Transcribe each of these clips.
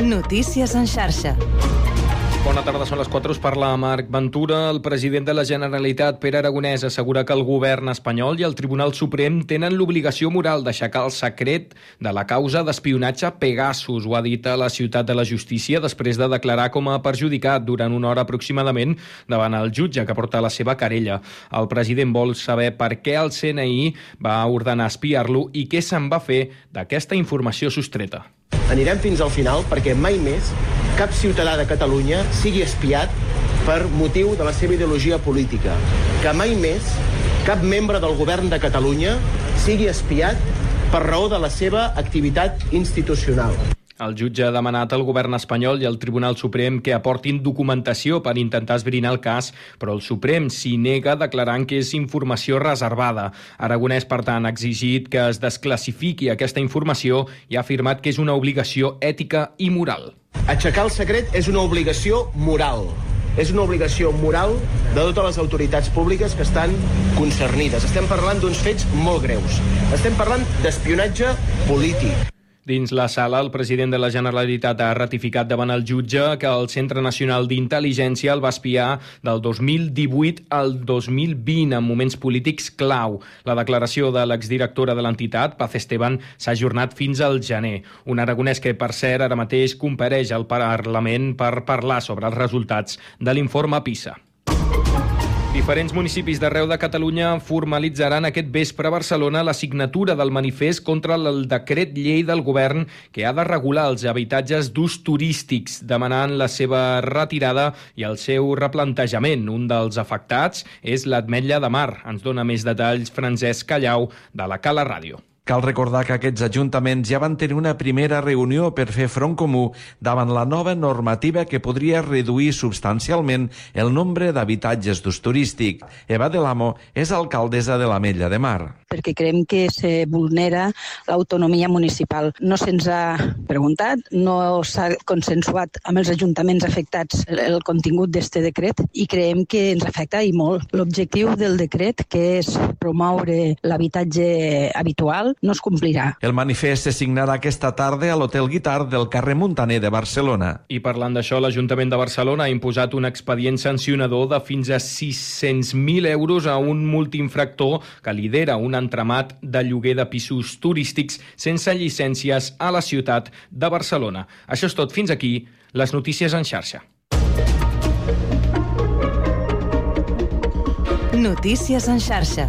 Notícies en xarxa. Bona tarda, són les 4, us parla Marc Ventura. El president de la Generalitat, Pere Aragonès, assegura que el govern espanyol i el Tribunal Suprem tenen l'obligació moral d'aixecar el secret de la causa d'espionatge Pegasus. Ho ha dit a la ciutat de la justícia després de declarar com a perjudicat durant una hora aproximadament davant el jutge que porta la seva querella. El president vol saber per què el CNI va ordenar espiar-lo i què se'n va fer d'aquesta informació sostreta. Anirem fins al final perquè mai més cap ciutadà de Catalunya sigui espiat per motiu de la seva ideologia política. Que mai més cap membre del govern de Catalunya sigui espiat per raó de la seva activitat institucional. El jutge ha demanat al govern espanyol i al Tribunal Suprem que aportin documentació per intentar esbrinar el cas, però el Suprem s'hi nega declarant que és informació reservada. Aragonès, per tant, ha exigit que es desclassifiqui aquesta informació i ha afirmat que és una obligació ètica i moral. Aixecar el secret és una obligació moral. És una obligació moral de totes les autoritats públiques que estan concernides. Estem parlant d'uns fets molt greus. Estem parlant d'espionatge polític. Dins la sala, el president de la Generalitat ha ratificat davant el jutge que el Centre Nacional d'Intel·ligència el va espiar del 2018 al 2020 en moments polítics clau. La declaració de l'exdirectora de l'entitat, Paz Esteban, s'ha ajornat fins al gener. Un aragonès que, per cert, ara mateix compareix al Parlament per parlar sobre els resultats de l'informe PISA. Diferents municipis d'arreu de Catalunya formalitzaran aquest vespre a Barcelona la signatura del manifest contra el decret llei del govern que ha de regular els habitatges d'ús turístics, demanant la seva retirada i el seu replantejament. Un dels afectats és l'Atmetlla de Mar. Ens dona més detalls Francesc Callau, de la Cala Ràdio. Cal recordar que aquests ajuntaments ja van tenir una primera reunió per fer front comú davant la nova normativa que podria reduir substancialment el nombre d'habitatges d'ús turístic. Eva de l'Amo és alcaldessa de l'Ametlla de Mar. Perquè creiem que se vulnera l'autonomia municipal. No se'ns ha preguntat, no s'ha consensuat amb els ajuntaments afectats el contingut d'este decret i creiem que ens afecta i molt. L'objectiu del decret, que és promoure l'habitatge habitual, no es complirà. El manifest se signarà aquesta tarda a l'Hotel Guitar del carrer Montaner de Barcelona. I parlant d'això, l'Ajuntament de Barcelona ha imposat un expedient sancionador de fins a 600.000 euros a un multiinfractor que lidera un entramat de lloguer de pisos turístics sense llicències a la ciutat de Barcelona. Això és tot. Fins aquí les notícies en xarxa. Notícies en xarxa.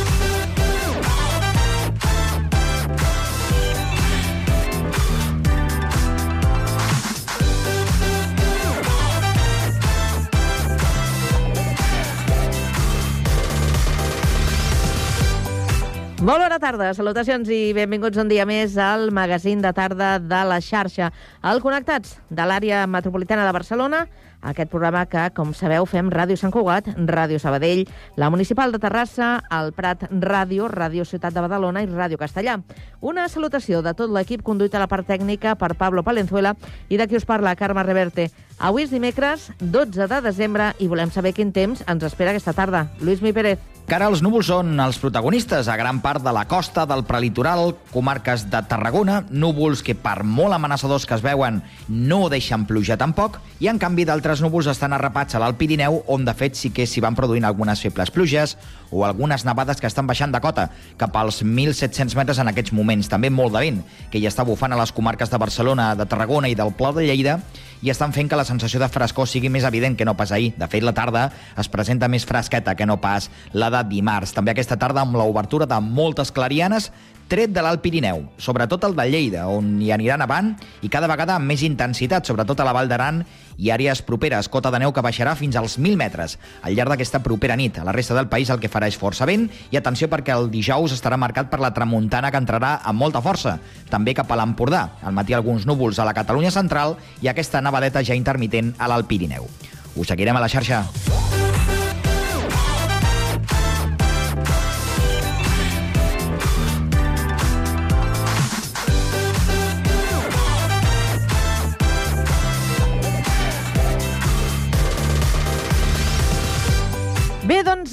Molt bona tarda, salutacions i benvinguts un dia més al magazín de tarda de la xarxa. El Connectats de l'àrea metropolitana de Barcelona, aquest programa que, com sabeu, fem Ràdio Sant Cugat, Ràdio Sabadell, la Municipal de Terrassa, el Prat Ràdio, Ràdio Ciutat de Badalona i Ràdio Castellà. Una salutació de tot l'equip conduït a la part tècnica per Pablo Palenzuela i de qui us parla, Carme Reverte. Avui és dimecres, 12 de desembre, i volem saber quin temps ens espera aquesta tarda. Lluís Mi Pérez. Que ara els núvols són els protagonistes a gran part de la costa, del prelitoral, comarques de Tarragona, núvols que per molt amenaçadors que es veuen no deixen pluja tampoc, i en canvi d'altres núvols estan arrapats a l'Alt Pirineu, on de fet sí que s'hi van produint algunes febles pluges o algunes nevades que estan baixant de cota cap als 1.700 metres en aquests moments. També molt de vent, que ja està bufant a les comarques de Barcelona, de Tarragona i del Pla de Lleida, i estan fent que la sensació de frescor sigui més evident que no pas ahir. De fet, la tarda es presenta més fresqueta que no pas la de dimarts. També aquesta tarda amb l'obertura de moltes clarianes tret de l'Alt Pirineu, sobretot el de Lleida, on hi anirà nevant i cada vegada amb més intensitat, sobretot a la Vall d'Aran i àrees properes, cota de neu que baixarà fins als 1.000 metres al llarg d'aquesta propera nit. A la resta del país el que farà és força vent i atenció perquè el dijous estarà marcat per la tramuntana que entrarà amb molta força, també cap a l'Empordà. Al matí alguns núvols a la Catalunya central i aquesta nevadeta ja intermitent a l'Alt Pirineu. Us seguirem a la xarxa.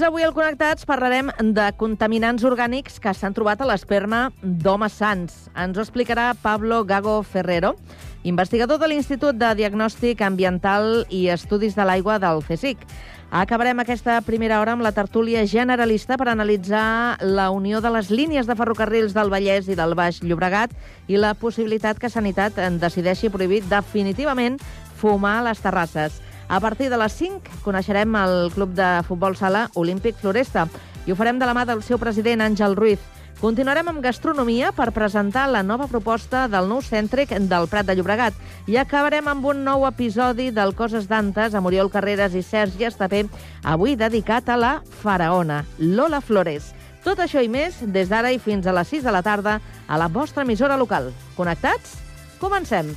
Avui al Connectats parlarem de contaminants orgànics que s'han trobat a l'esperma d'homes sants. Ens ho explicarà Pablo Gago Ferrero, investigador de l'Institut de Diagnòstic Ambiental i Estudis de l'Aigua del CSIC. Acabarem aquesta primera hora amb la tertúlia generalista per analitzar la unió de les línies de ferrocarrils del Vallès i del Baix Llobregat i la possibilitat que Sanitat en decideixi prohibir definitivament fumar a les terrasses. A partir de les 5 coneixerem el club de futbol sala Olímpic Floresta i ho farem de la mà del seu president Àngel Ruiz. Continuarem amb gastronomia per presentar la nova proposta del nou cèntric del Prat de Llobregat i acabarem amb un nou episodi del Coses d'Antes amb Oriol Carreras i Sergi Estapé, avui dedicat a la faraona, Lola Flores. Tot això i més des d'ara i fins a les 6 de la tarda a la vostra emissora local. Connectats? Comencem!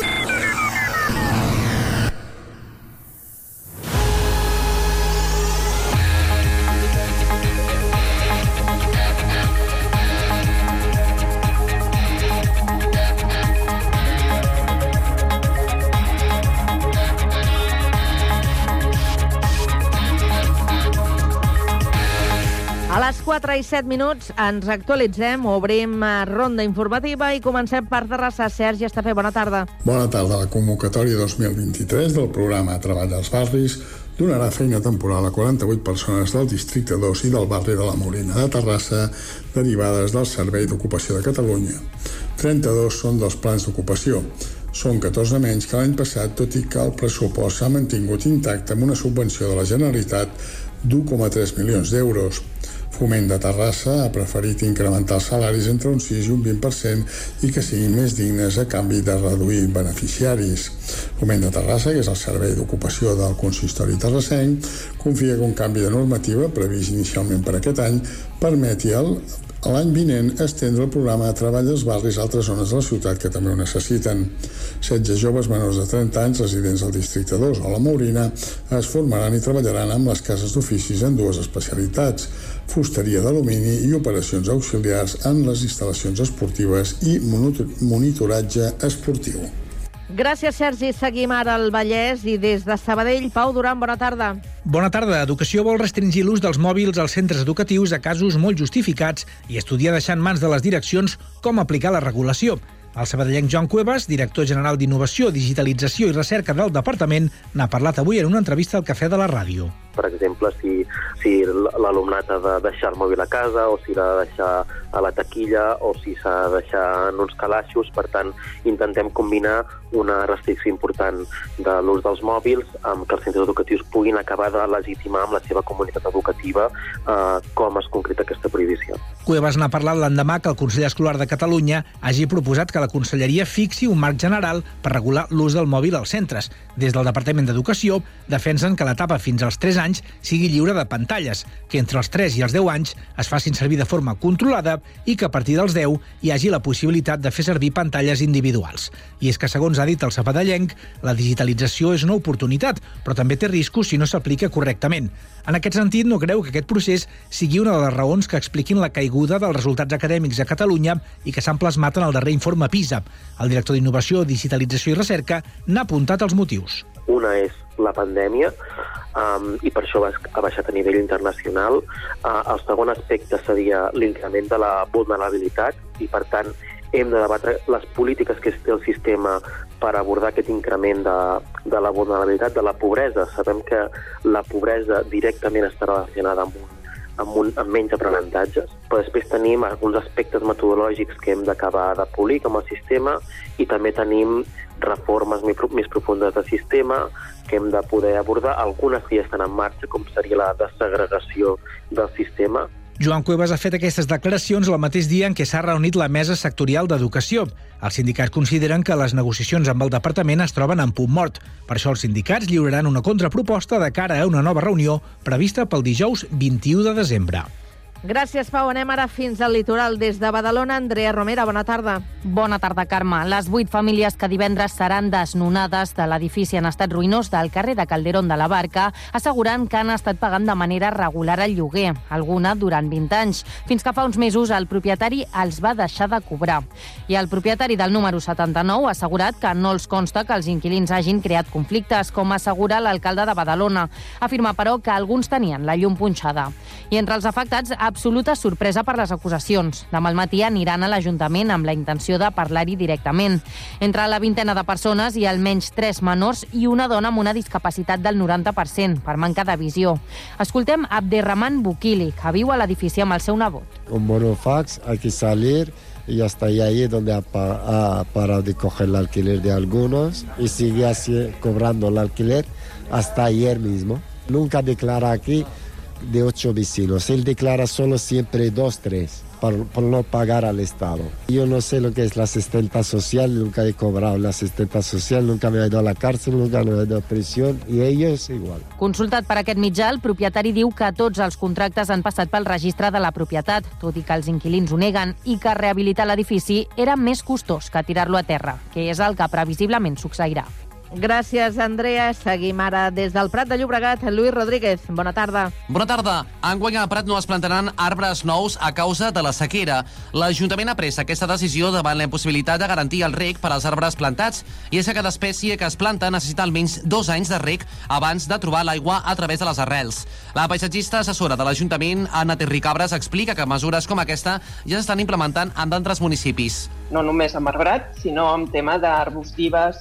4 i 7 minuts ens actualitzem, obrim eh, ronda informativa i comencem per Terrassa. Sergi Estafé, bona tarda. Bona tarda. La convocatòria 2023 del programa Treball als Barris donarà feina temporal a 48 persones del districte 2 i del barri de la Molina de Terrassa derivades del Servei d'Ocupació de Catalunya. 32 són dels plans d'ocupació. Són 14 menys que l'any passat, tot i que el pressupost s'ha mantingut intacte amb una subvenció de la Generalitat d'1,3 milions d'euros. Foment de Terrassa ha preferit incrementar els salaris entre un 6 i un 20% i que siguin més dignes a canvi de reduir beneficiaris. Foment de Terrassa, que és el servei d'ocupació del consistori terrassenc, confia que un canvi de normativa previst inicialment per aquest any permeti el L'any vinent estendre el programa de treball als barris a altres zones de la ciutat que també ho necessiten. 16 joves menors de 30 anys residents del districte 2 o la Maurina es formaran i treballaran amb les cases d'oficis en dues especialitats, fusteria d'alumini i operacions auxiliars en les instal·lacions esportives i monitoratge esportiu. Gràcies, Sergi. Seguim ara al Vallès i des de Sabadell, Pau Duran, bona tarda. Bona tarda. Educació vol restringir l'ús dels mòbils als centres educatius a casos molt justificats i estudiar deixar en mans de les direccions com aplicar la regulació. El sabadellenc Joan Cuevas, director general d'Innovació, Digitalització i Recerca del Departament, n'ha parlat avui en una entrevista al Cafè de la Ràdio. Per exemple, si, si l'alumnat ha de deixar el mòbil a casa o si l'ha de deixar a la taquilla o si s'ha de deixar en uns calaixos. Per tant, intentem combinar una restricció important de l'ús dels mòbils amb que els centres educatius puguin acabar de legitimar amb la seva comunitat educativa eh, com es concreta aquesta prohibició. Cuevas n'ha parlat l'endemà que el Consell Escolar de Catalunya hagi proposat que la Conselleria fixi un marc general per regular l'ús del mòbil als centres. Des del Departament d'Educació defensen que l'etapa fins als 3 anys sigui lliure de pantalles, que entre els 3 i els 10 anys es facin servir de forma controlada i que a partir dels 10 hi hagi la possibilitat de fer servir pantalles individuals. I és que, segons ha dit el Zapadellenc, la digitalització és una oportunitat, però també té riscos si no s'aplica correctament. En aquest sentit, no creu que aquest procés sigui una de les raons que expliquin la caiguda dels resultats acadèmics a Catalunya i que s'han plasmat en el darrer informe PISA. El director d'Innovació, Digitalització i Recerca n'ha apuntat els motius. Una és la pandèmia, um, i per això ha baixat a nivell internacional. Uh, el segon aspecte seria l'increment de la vulnerabilitat i, per tant, hem de debatre les polítiques que té el sistema per abordar aquest increment de, de la vulnerabilitat, de la pobresa. Sabem que la pobresa directament està relacionada amb un amb, un, amb menys aprenentatges. Però després tenim alguns aspectes metodològics que hem d'acabar de polir com a sistema i també tenim reformes més, profundes del sistema que hem de poder abordar, algunes que ja estan en marxa, com seria la desagregació del sistema, Joan Cuevas ha fet aquestes declaracions el mateix dia en què s'ha reunit la mesa sectorial d'educació. Els sindicats consideren que les negociacions amb el departament es troben en punt mort. Per això els sindicats lliuraran una contraproposta de cara a una nova reunió prevista pel dijous 21 de desembre. Gràcies, Pau. Anem ara fins al litoral. Des de Badalona, Andrea Romera, bona tarda. Bona tarda, Carme. Les vuit famílies que divendres seran desnonades de l'edifici en estat ruïnós del carrer de Calderón de la Barca asseguren que han estat pagant de manera regular el lloguer, alguna durant 20 anys, fins que fa uns mesos el propietari els va deixar de cobrar. I el propietari del número 79 ha assegurat que no els consta que els inquilins hagin creat conflictes, com assegura l'alcalde de Badalona. Afirma, però, que alguns tenien la llum punxada. I entre els afectats absoluta sorpresa per les acusacions. Demà al matí aniran a l'Ajuntament amb la intenció de parlar-hi directament. Entre la vintena de persones hi ha almenys tres menors i una dona amb una discapacitat del 90% per manca de visió. Escoltem Abderrahman Bukili, que viu a l'edifici amb el seu nebot. Un monofax, hay que salir y hasta ahí donde ha, ha parado de coger el alquiler de algunos y sigue así cobrando el alquiler hasta ayer mismo. Nunca declara aquí de ocho vecinos. Él declara solo siempre dos, tres, por, por, no pagar al Estado. Yo no sé lo que es la asistenta social, nunca he cobrado la asistenta social, nunca me he ido a la cárcel, nunca me he ido a prisión, y ellos igual. Consultat per aquest mitjà, el propietari diu que tots els contractes han passat pel registre de la propietat, tot i que els inquilins ho neguen, i que rehabilitar l'edifici era més costós que tirar-lo a terra, que és el que previsiblement succeirà. Gràcies, Andrea. Seguim ara des del Prat de Llobregat. Lluís Rodríguez, bona tarda. Bona tarda. Enguany a Prat no es plantaran arbres nous a causa de la sequera. L'Ajuntament ha pres aquesta decisió davant la impossibilitat de garantir el rec per als arbres plantats i és que cada espècie que es planta necessita almenys dos anys de rec abans de trobar l'aigua a través de les arrels. La paisatgista assessora de l'Ajuntament, Anna Terricabres, explica que mesures com aquesta ja s'estan implementant en d'altres municipis. No només amb arbrat, sinó amb tema d'arbustives,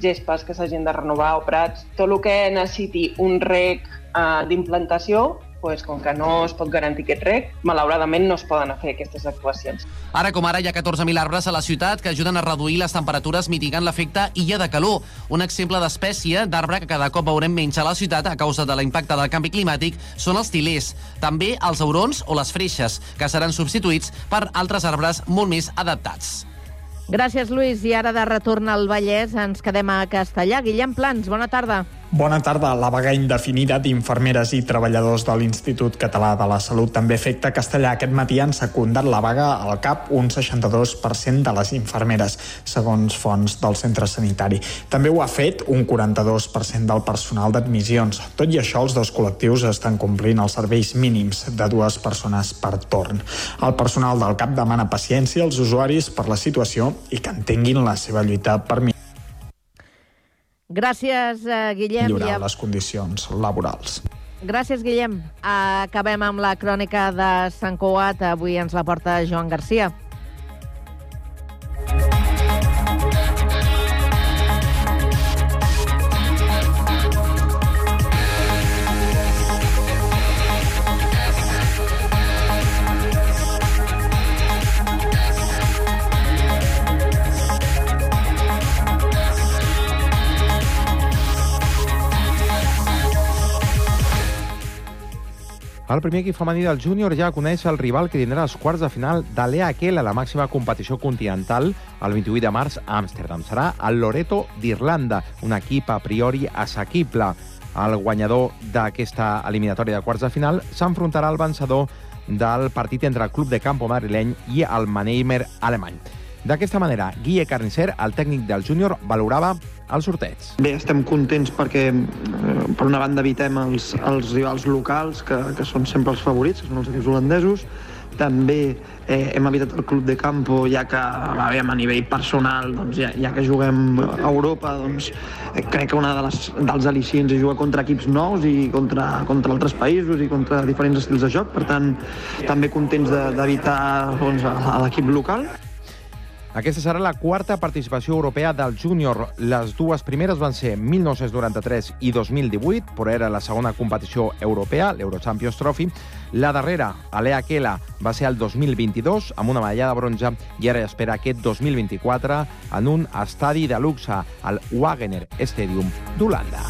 gespes que s'hagin de renovar o prats, tot el que necessiti un rec eh, d'implantació, pues, com que no es pot garantir aquest rec, malauradament no es poden fer aquestes actuacions. Ara com ara hi ha 14.000 arbres a la ciutat que ajuden a reduir les temperatures mitigant l'efecte illa de calor. Un exemple d'espècie d'arbre que cada cop veurem menys a la ciutat a causa de l'impacte del canvi climàtic són els tilers, també els aurons o les freixes, que seran substituïts per altres arbres molt més adaptats. Gràcies, Lluís. I ara de retorn al Vallès ens quedem a Castellà. Guillem Plans, bona tarda. Bona tarda. La vaga indefinida d'infermeres i treballadors de l'Institut Català de la Salut també afecta Castellà. Aquest matí han secundat la vaga al CAP un 62% de les infermeres, segons fonts del centre sanitari. També ho ha fet un 42% del personal d'admissions. Tot i això, els dos col·lectius estan complint els serveis mínims de dues persones per torn. El personal del CAP demana paciència als usuaris per la situació i que entenguin la seva lluita per mi Gràcies, uh, Guillem. Millorar les condicions laborals. Gràcies, Guillem. Acabem amb la crònica de Sant Cugat. Avui ens la porta Joan Garcia. El primer equip femení del júnior ja coneix el rival que tindrà els quarts de final de l'EAQL a la màxima competició continental el 28 de març a Amsterdam. Serà el Loreto d'Irlanda, un equip a priori assequible. El guanyador d'aquesta eliminatòria de quarts de final s'enfrontarà al vencedor del partit entre el club de campo madrileny i el Mannheimer alemany. D'aquesta manera, Guille Carnicer, el tècnic del júnior, valorava el sorteig. Bé, estem contents perquè, eh, per una banda, evitem els, els rivals locals, que, que són sempre els favorits, que són els equips holandesos. També eh, hem evitat el club de campo, ja que veiem, a nivell personal, doncs, ja, ja que juguem a Europa, doncs, eh, crec que una de les, dels al·licients és jugar contra equips nous i contra, contra altres països i contra diferents estils de joc. Per tant, també contents d'evitar de, doncs, l'equip local. Aquesta serà la quarta participació europea del júnior. Les dues primeres van ser 1993 i 2018, però era la segona competició europea, l'Eurochampions Trophy. La darrera, Alea Kela, va ser el 2022, amb una medalla de bronze, i ara espera aquest 2024 en un estadi de luxe, al Wagener Stadium d'Holanda.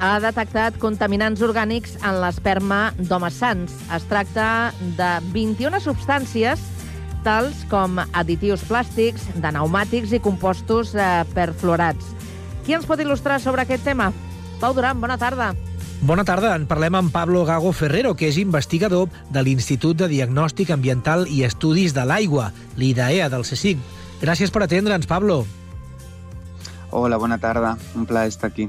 Ha detectat contaminants orgànics en l'esperma d'homes sants. Es tracta de 21 substàncies tals com additius plàstics, de pneumàtics i compostos eh, perfluorats. Qui ens pot il·lustrar sobre aquest tema? Pau Duran, bona tarda. Bona tarda, en parlem amb Pablo Gago Ferrero, que és investigador de l'Institut de Diagnòstic Ambiental i Estudis de l'Aigua, l'IDAEA del CSIC. Gràcies per atendre'ns, Pablo. Hola, bona tarda. Un plaer estar aquí.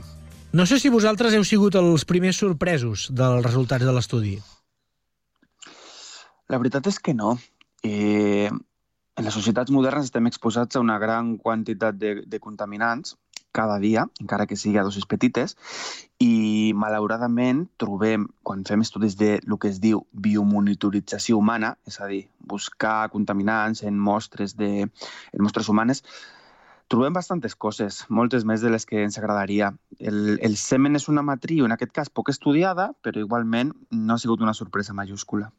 No sé si vosaltres heu sigut els primers sorpresos dels resultats de l'estudi. La veritat és que no. Eh, en les societats modernes estem exposats a una gran quantitat de, de contaminants cada dia, encara que sigui a dosis petites, i malauradament trobem, quan fem estudis de lo que es diu biomonitorització humana, és a dir, buscar contaminants en mostres, de, en mostres humanes, trobem bastantes coses, moltes més de les que ens agradaria. El, el semen és una matriu, en aquest cas poc estudiada, però igualment no ha sigut una sorpresa majúscula.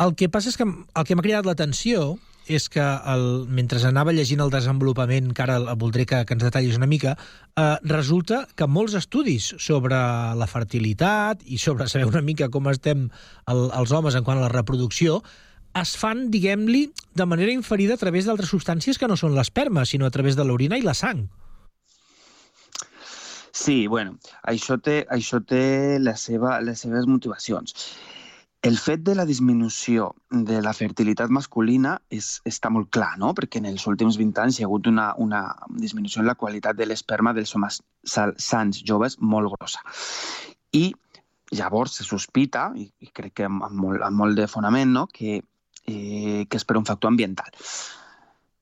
El que passa és que el que m'ha cridat l'atenció és que el, mentre anava llegint el desenvolupament, que ara voldré que, que ens detallis una mica, eh, resulta que molts estudis sobre la fertilitat i sobre saber una mica com estem el, els homes en quant a la reproducció es fan, diguem-li, de manera inferida a través d'altres substàncies que no són l'esperma, sinó a través de l'orina i la sang. Sí, bueno, això té, això té la seva, les seves motivacions. El fet de la disminució de la fertilitat masculina és, està molt clar, no? perquè en els últims 20 anys hi ha hagut una, una disminució en la qualitat de l'esperma dels homes sants joves molt grossa. I llavors se sospita, i, crec que amb, molt, amb molt de fonament, no? que, eh, que és per un factor ambiental.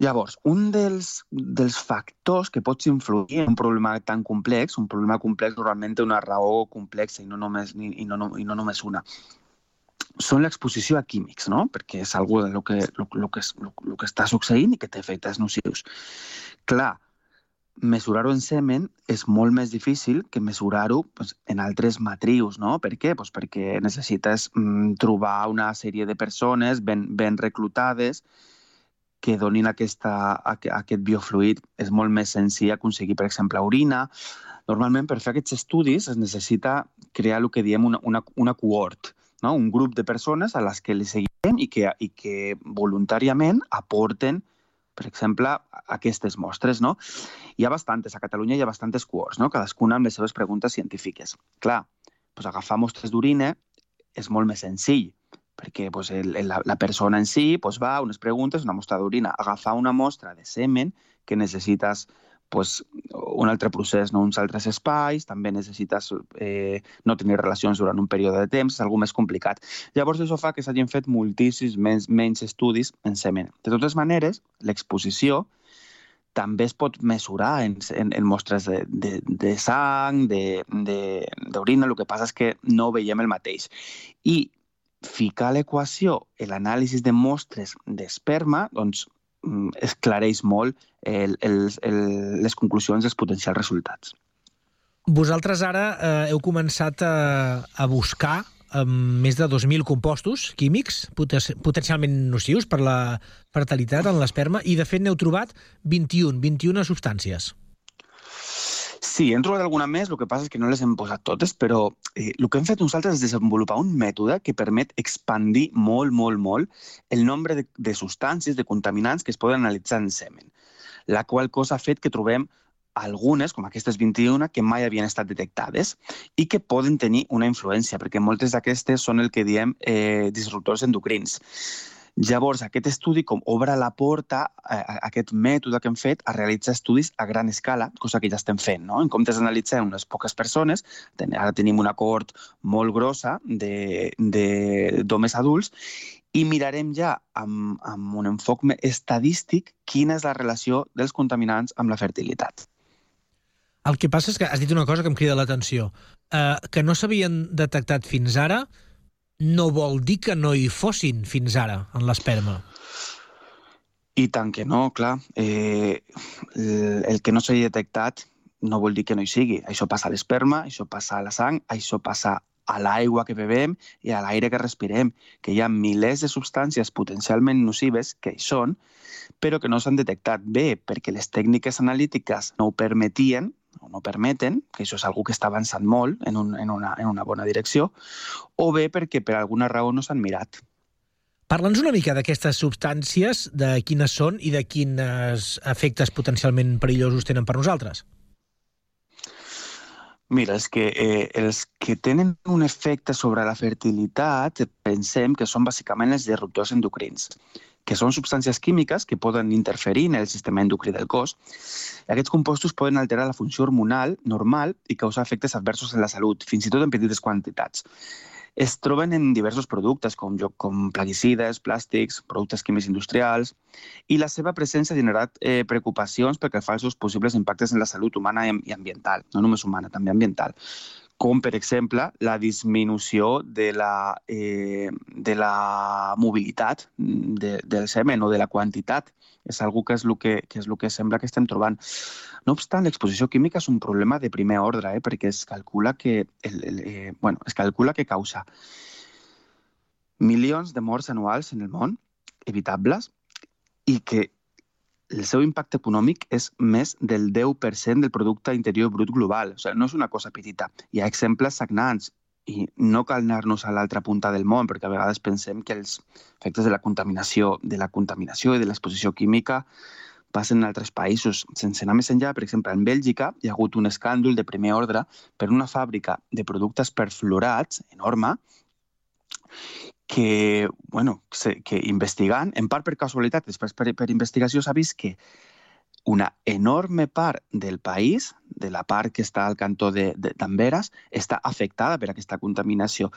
Llavors, un dels, dels factors que pots influir en un problema tan complex, un problema complex normalment té una raó complexa i no només, i, i no, i no només una, són l'exposició a químics, no? perquè és algo de lo que, lo, lo que, lo, lo que està succeint i que té efectes nocius. Clar, mesurar-ho en semen és molt més difícil que mesurar-ho pues, en altres matrius, no? Per què? Pues perquè necessites mm, trobar una sèrie de persones ben, ben reclutades que donin aquesta, aquest biofluid. És molt més senzill aconseguir, per exemple, orina. Normalment, per fer aquests estudis es necessita crear el que diem una, una, una cohort, no? un grup de persones a les que les seguim i que, i que voluntàriament aporten per exemple, aquestes mostres, no? Hi ha bastantes, a Catalunya hi ha bastantes cohorts, no? Cadascuna amb les seves preguntes científiques. Clar, doncs agafar mostres d'orina és molt més senzill, perquè doncs, el, la, la persona en si doncs, va, unes preguntes, una mostra d'orina. Agafar una mostra de semen que necessites pues, un altre procés, no? uns altres espais, també necessites eh, no tenir relacions durant un període de temps, és algo més complicat. Llavors, això fa que s'hagin fet moltíssims menys, menys estudis en semen. De totes maneres, l'exposició també es pot mesurar en, en, en mostres de, de, de sang, d'orina, el que passa és que no veiem el mateix. I ficar a l'equació l'anàlisi de mostres d'esperma, doncs esclareix molt el, el, el, les conclusions dels potencials resultats. Vosaltres ara eh, heu començat a, a buscar amb més de 2.000 compostos químics potencialment nocius per la fertilitat en l'esperma i, de fet, n'heu trobat 21, 21 substàncies. Sí, hem trobat alguna més, el que passa és que no les hem posat totes, però eh, el que hem fet nosaltres és desenvolupar un mètode que permet expandir molt, molt, molt el nombre de, de substàncies, de contaminants que es poden analitzar en semen, la qual cosa ha fet que trobem algunes, com aquestes 21, que mai havien estat detectades i que poden tenir una influència, perquè moltes d'aquestes són el que diem eh, disruptors endocrins. Llavors, aquest estudi com obre la porta a, aquest mètode que hem fet a realitzar estudis a gran escala, cosa que ja estem fent. No? En comptes d'analitzar unes poques persones, ten, ara tenim una cohort molt grossa d'homes adults i mirarem ja amb, amb un enfoc estadístic quina és la relació dels contaminants amb la fertilitat. El que passa és que has dit una cosa que em crida l'atenció. Uh, que no s'havien detectat fins ara no vol dir que no hi fossin fins ara en l'esperma. I tant que no, clar. Eh, el que no s'hagi detectat no vol dir que no hi sigui. Això passa a l'esperma, això passa a la sang, això passa a l'aigua que bevem i a l'aire que respirem, que hi ha milers de substàncies potencialment nocives que hi són, però que no s'han detectat bé perquè les tècniques analítiques no ho permetien o no permeten, que això és algú que està avançant molt en, un, en, una, en una bona direcció, o bé perquè per alguna raó no s'han mirat. Parla'ns una mica d'aquestes substàncies, de quines són i de quins efectes potencialment perillosos tenen per nosaltres. Mira, és que eh, els que tenen un efecte sobre la fertilitat pensem que són bàsicament els disruptors endocrins que són substàncies químiques que poden interferir en el sistema endocrí del cos. Aquests compostos poden alterar la funció hormonal normal i causar efectes adversos en la salut, fins i tot en petites quantitats. Es troben en diversos productes, com, com plaguicides, plàstics, productes químics industrials, i la seva presència ha generat eh, preocupacions perquè fa els seus possibles impactes en la salut humana i ambiental, no només humana, també ambiental com per exemple la disminució de la, eh, de la mobilitat de, del semen o de la quantitat. És algo que és el que, que, és el que sembla que estem trobant. No obstant, l'exposició química és un problema de primer ordre, eh, perquè es calcula que, el, el, eh, bueno, es calcula que causa milions de morts anuals en el món, evitables, i que el seu impacte econòmic és més del 10% del producte interior brut global. O sigui, no és una cosa petita. Hi ha exemples sagnants i no cal anar-nos a l'altra punta del món, perquè a vegades pensem que els efectes de la contaminació, de la contaminació i de l'exposició química passen en altres països. Sense anar més enllà, per exemple, en Bèlgica hi ha hagut un escàndol de primer ordre per una fàbrica de productes perfluorats enorme que, bueno, que investigant, en part per casualitat, després per, per investigació, s'ha vist que una enorme part del país, de la part que està al cantó d'Amberes, està afectada per aquesta contaminació.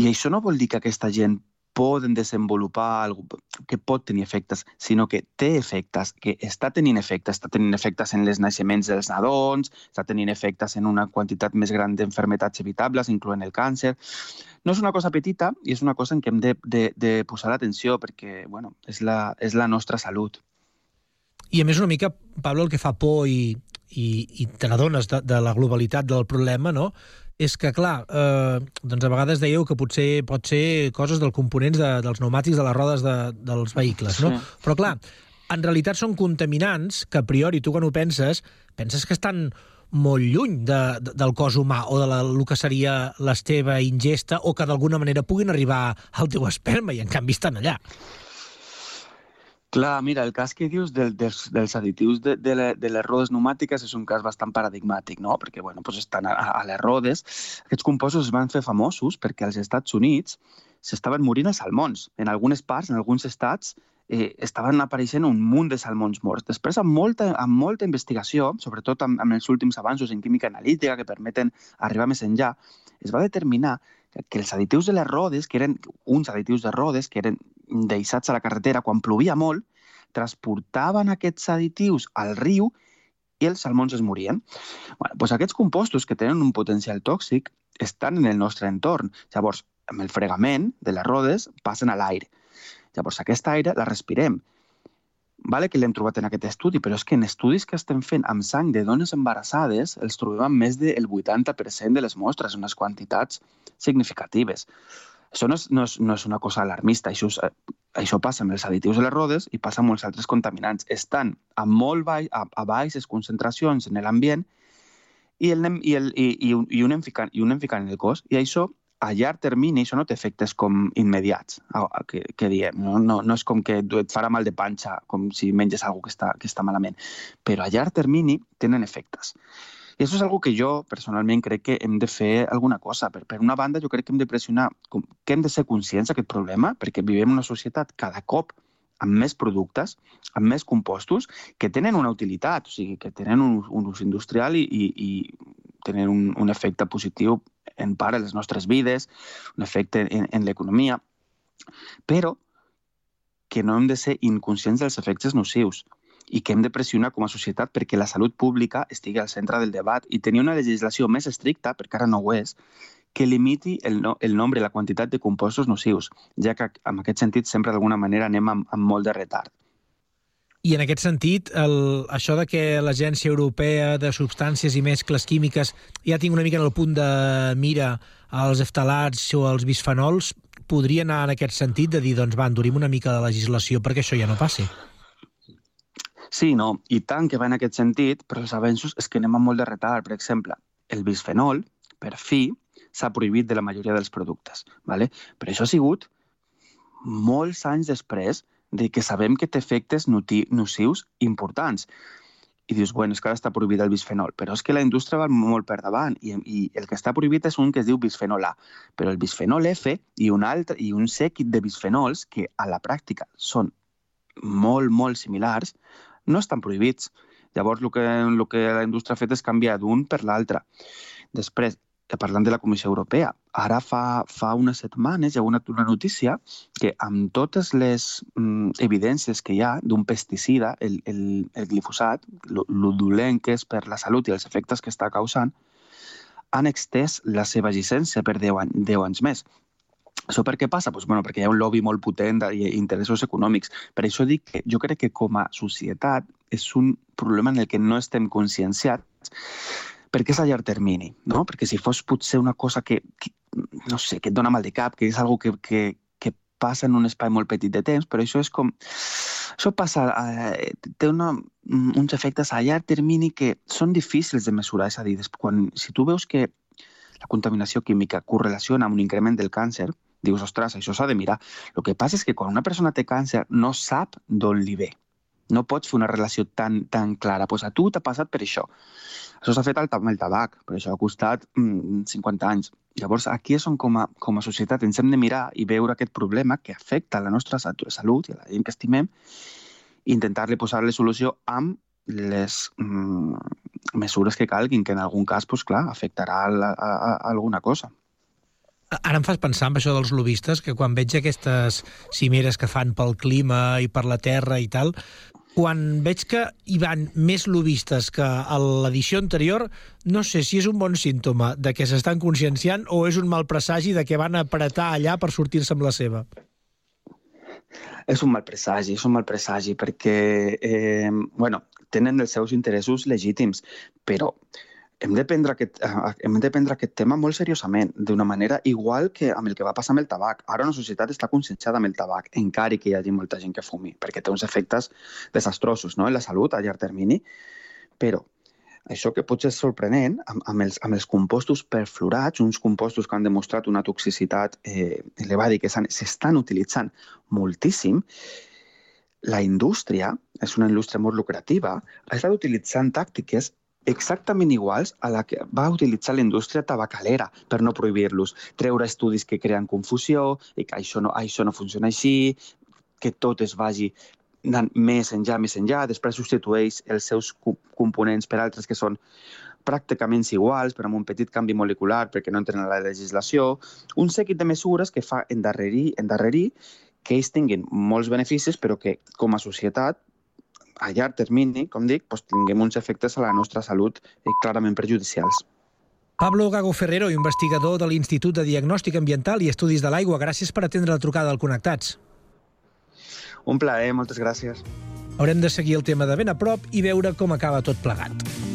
I això no vol dir que aquesta gent poden desenvolupar algo que pot tenir efectes, sinó que té efectes, que està tenint efectes, està tenint efectes en les naixements dels nadons, està tenint efectes en una quantitat més gran d'enfermetats evitables, incloent el càncer. No és una cosa petita i és una cosa en què hem de, de, de posar l'atenció perquè bueno, és, la, és la nostra salut. I a més una mica, Pablo, el que fa por i, i, i te n'adones de, de la globalitat del problema, no? És que, clar, eh, doncs a vegades dèieu que potser pot ser coses dels components de, dels pneumàtics de les rodes de, dels vehicles, no? Sí. Però, clar, en realitat són contaminants que, a priori, tu quan ho penses, penses que estan molt lluny de, de, del cos humà o de la, el que seria la teva ingesta o que d'alguna manera puguin arribar al teu esperma i, en canvi, estan allà. Clar, mira, el cas que dius del, dels, dels additius de, de, le, de les rodes pneumàtiques és un cas bastant paradigmàtic, no? Perquè, bueno, doncs estan a, a les rodes. Aquests compostos es van fer famosos perquè als Estats Units s'estaven morint els salmons. En algunes parts, en alguns estats, eh, estaven apareixent un munt de salmons morts. Després, amb molta, amb molta investigació, sobretot amb, amb els últims avanços en química analítica que permeten arribar més enllà, es va determinar que, els additius de les rodes, que eren uns additius de rodes que eren deixats a la carretera quan plovia molt, transportaven aquests additius al riu i els salmons es morien. Bueno, doncs aquests compostos que tenen un potencial tòxic estan en el nostre entorn. Llavors, amb el fregament de les rodes passen a l'aire. Llavors, aquesta aire la respirem. Vale que l'hem trobat en aquest estudi, però és que en estudis que estem fent amb sang de dones embarassades els trobem amb més del 80% de les mostres, unes quantitats significatives. Això no és, no és, no és una cosa alarmista, això, és, eh, això passa amb els additius de les rodes i passa amb molts altres contaminants. Estan a molt baix, a, a baixes concentracions en l'ambient i, el, i, el, i, i, un, i, un anem ficant, i un anem en el cos. I això a llarg termini això no té efectes com immediats, que, que diem. No, no, no és com que et farà mal de panxa, com si menges alguna que està, que està malament. Però a llarg termini tenen efectes. I això és una que jo, personalment, crec que hem de fer alguna cosa. Per, per una banda, jo crec que hem de pressionar, com, que hem de ser conscients d'aquest problema, perquè vivim una societat cada cop amb més productes, amb més compostos, que tenen una utilitat, o sigui, que tenen un, un ús industrial i, i, i tenen un, un efecte positiu en part en les nostres vides, un efecte en, en l'economia, però que no hem de ser inconscients dels efectes nocius i que hem de pressionar com a societat perquè la salut pública estigui al centre del debat i tenir una legislació més estricta, perquè ara no ho és, que limiti el, no, el nombre i la quantitat de compostos nocius, ja que en aquest sentit sempre d'alguna manera anem amb, amb molt de retard. I en aquest sentit, el, això de que l'Agència Europea de Substàncies i Mescles Químiques ja tingui una mica en el punt de mira als eftalats o als bisfenols, podria anar en aquest sentit de dir, doncs va, endurim una mica de legislació perquè això ja no passi. Sí, no, i tant que va en aquest sentit, però els avenços és que anem amb molt de retard. Per exemple, el bisfenol, per fi, s'ha prohibit de la majoria dels productes. ¿vale? Però això ha sigut molts anys després de que sabem que té efectes nocius importants. I dius, bueno, és que ara està prohibit el bisfenol, però és que la indústria va molt per davant i, i el que està prohibit és un que es diu bisfenol A, però el bisfenol F i un, altre, i un sèquit de bisfenols que a la pràctica són molt, molt similars, no estan prohibits. Llavors, el que, el que la indústria ha fet és canviar d'un per l'altre. Després, parlant de la Comissió Europea, ara fa, fa unes setmanes hi ha una, una notícia que amb totes les mm, evidències que hi ha d'un pesticida, el, el, el glifosat, el dolent que és per la salut i els efectes que està causant, han extès la seva llicència per 10, any, 10 anys més. Això per què passa? Pues, bueno, perquè hi ha un lobby molt potent d'interessos econòmics. Per això dic que jo crec que com a societat és un problema en el que no estem conscienciats perquè és a llarg termini, no? Perquè si fos potser una cosa que, que no sé, que et dona mal de cap, que és algo que, que, que passa en un espai molt petit de temps, però això és com... Això passa, eh, té una, uns efectes a llarg termini que són difícils de mesurar, és a dir, quan, si tu veus que la contaminació química correlaciona amb un increment del càncer, dius, ostres, això s'ha de mirar. El que passa és que quan una persona té càncer no sap d'on li ve. No pots fer una relació tan, tan clara. Pues a tu t'ha passat per això. Això s'ha fet amb el tabac, però això ha costat mm, 50 anys. Llavors, aquí és on com a, com a societat ens hem de mirar i veure aquest problema que afecta la nostra salut i a la gent que estimem i intentar-li posar-li solució amb les mm, mesures que calguin, que en algun cas, pues, clar, afectarà a, a, a alguna cosa. Ara em fas pensar en això dels lobistes, que quan veig aquestes cimeres que fan pel clima i per la terra i tal, quan veig que hi van més lobistes que a l'edició anterior, no sé si és un bon símptoma de que s'estan conscienciant o és un mal presagi de que van apretar allà per sortir-se amb la seva. És un mal presagi, és un mal presagi, perquè, eh, bueno, tenen els seus interessos legítims, però hem de prendre aquest, eh, hem de prendre aquest tema molt seriosament, d'una manera igual que amb el que va passar amb el tabac. Ara una societat està conscienciada amb el tabac, encara que hi hagi molta gent que fumi, perquè té uns efectes desastrosos no? en la salut a llarg termini, però això que pot ser sorprenent, amb, amb, els, amb els compostos perfluorats, uns compostos que han demostrat una toxicitat eh, elevada i que s'estan utilitzant moltíssim, la indústria, és una indústria molt lucrativa, ha estat utilitzant tàctiques exactament iguals a la que va utilitzar la indústria tabacalera per no prohibir-los. Treure estudis que creen confusió i que això no, això no funciona així, que tot es vagi anant més enllà, més enllà, després substitueix els seus co- components per altres que són pràcticament iguals, però amb un petit canvi molecular perquè no entren a la legislació, un seguit de mesures que fa endarrerir, endarrerir que ells tinguin molts beneficis, però que com a societat, a llarg termini, com dic, doncs tinguem uns efectes a la nostra salut eh, clarament perjudicials. Pablo Gago Ferrero, investigador de l'Institut de Diagnòstic Ambiental i Estudis de l'Aigua, gràcies per atendre la trucada al Connectats. Un plaer, moltes gràcies. Haurem de seguir el tema de ben a prop i veure com acaba tot plegat.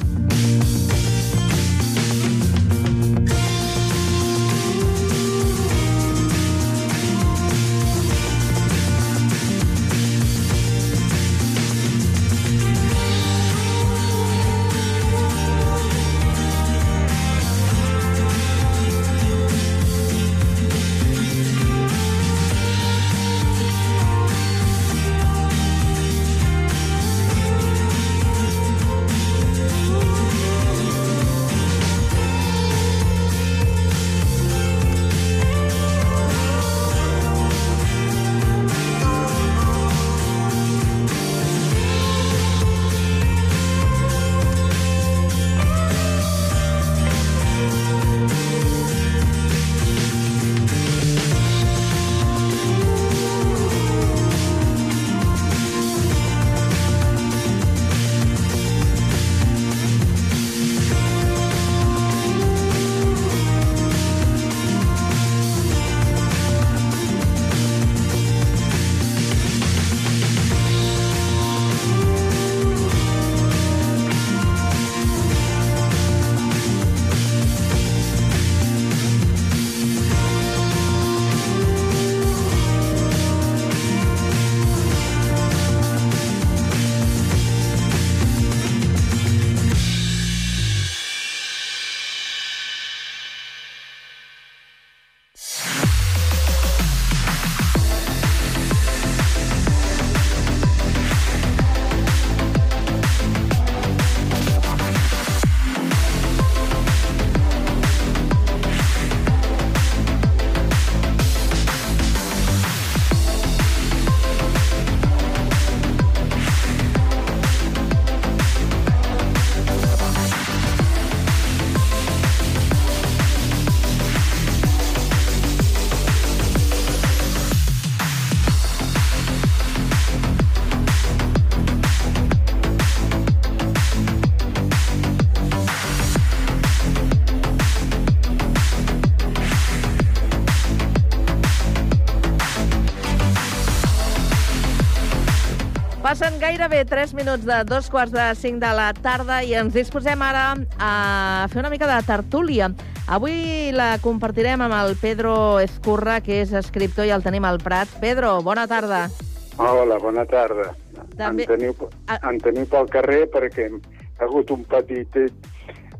Gairebé 3 minuts de dos quarts de 5 de la tarda i ens disposem ara a fer una mica de tertúlia. Avui la compartirem amb el Pedro Escurra, que és escriptor i el tenim al Prat. Pedro, bona tarda. Hola, bona tarda. També- Em, teniu, em teniu pel carrer perquè ha hagut un petit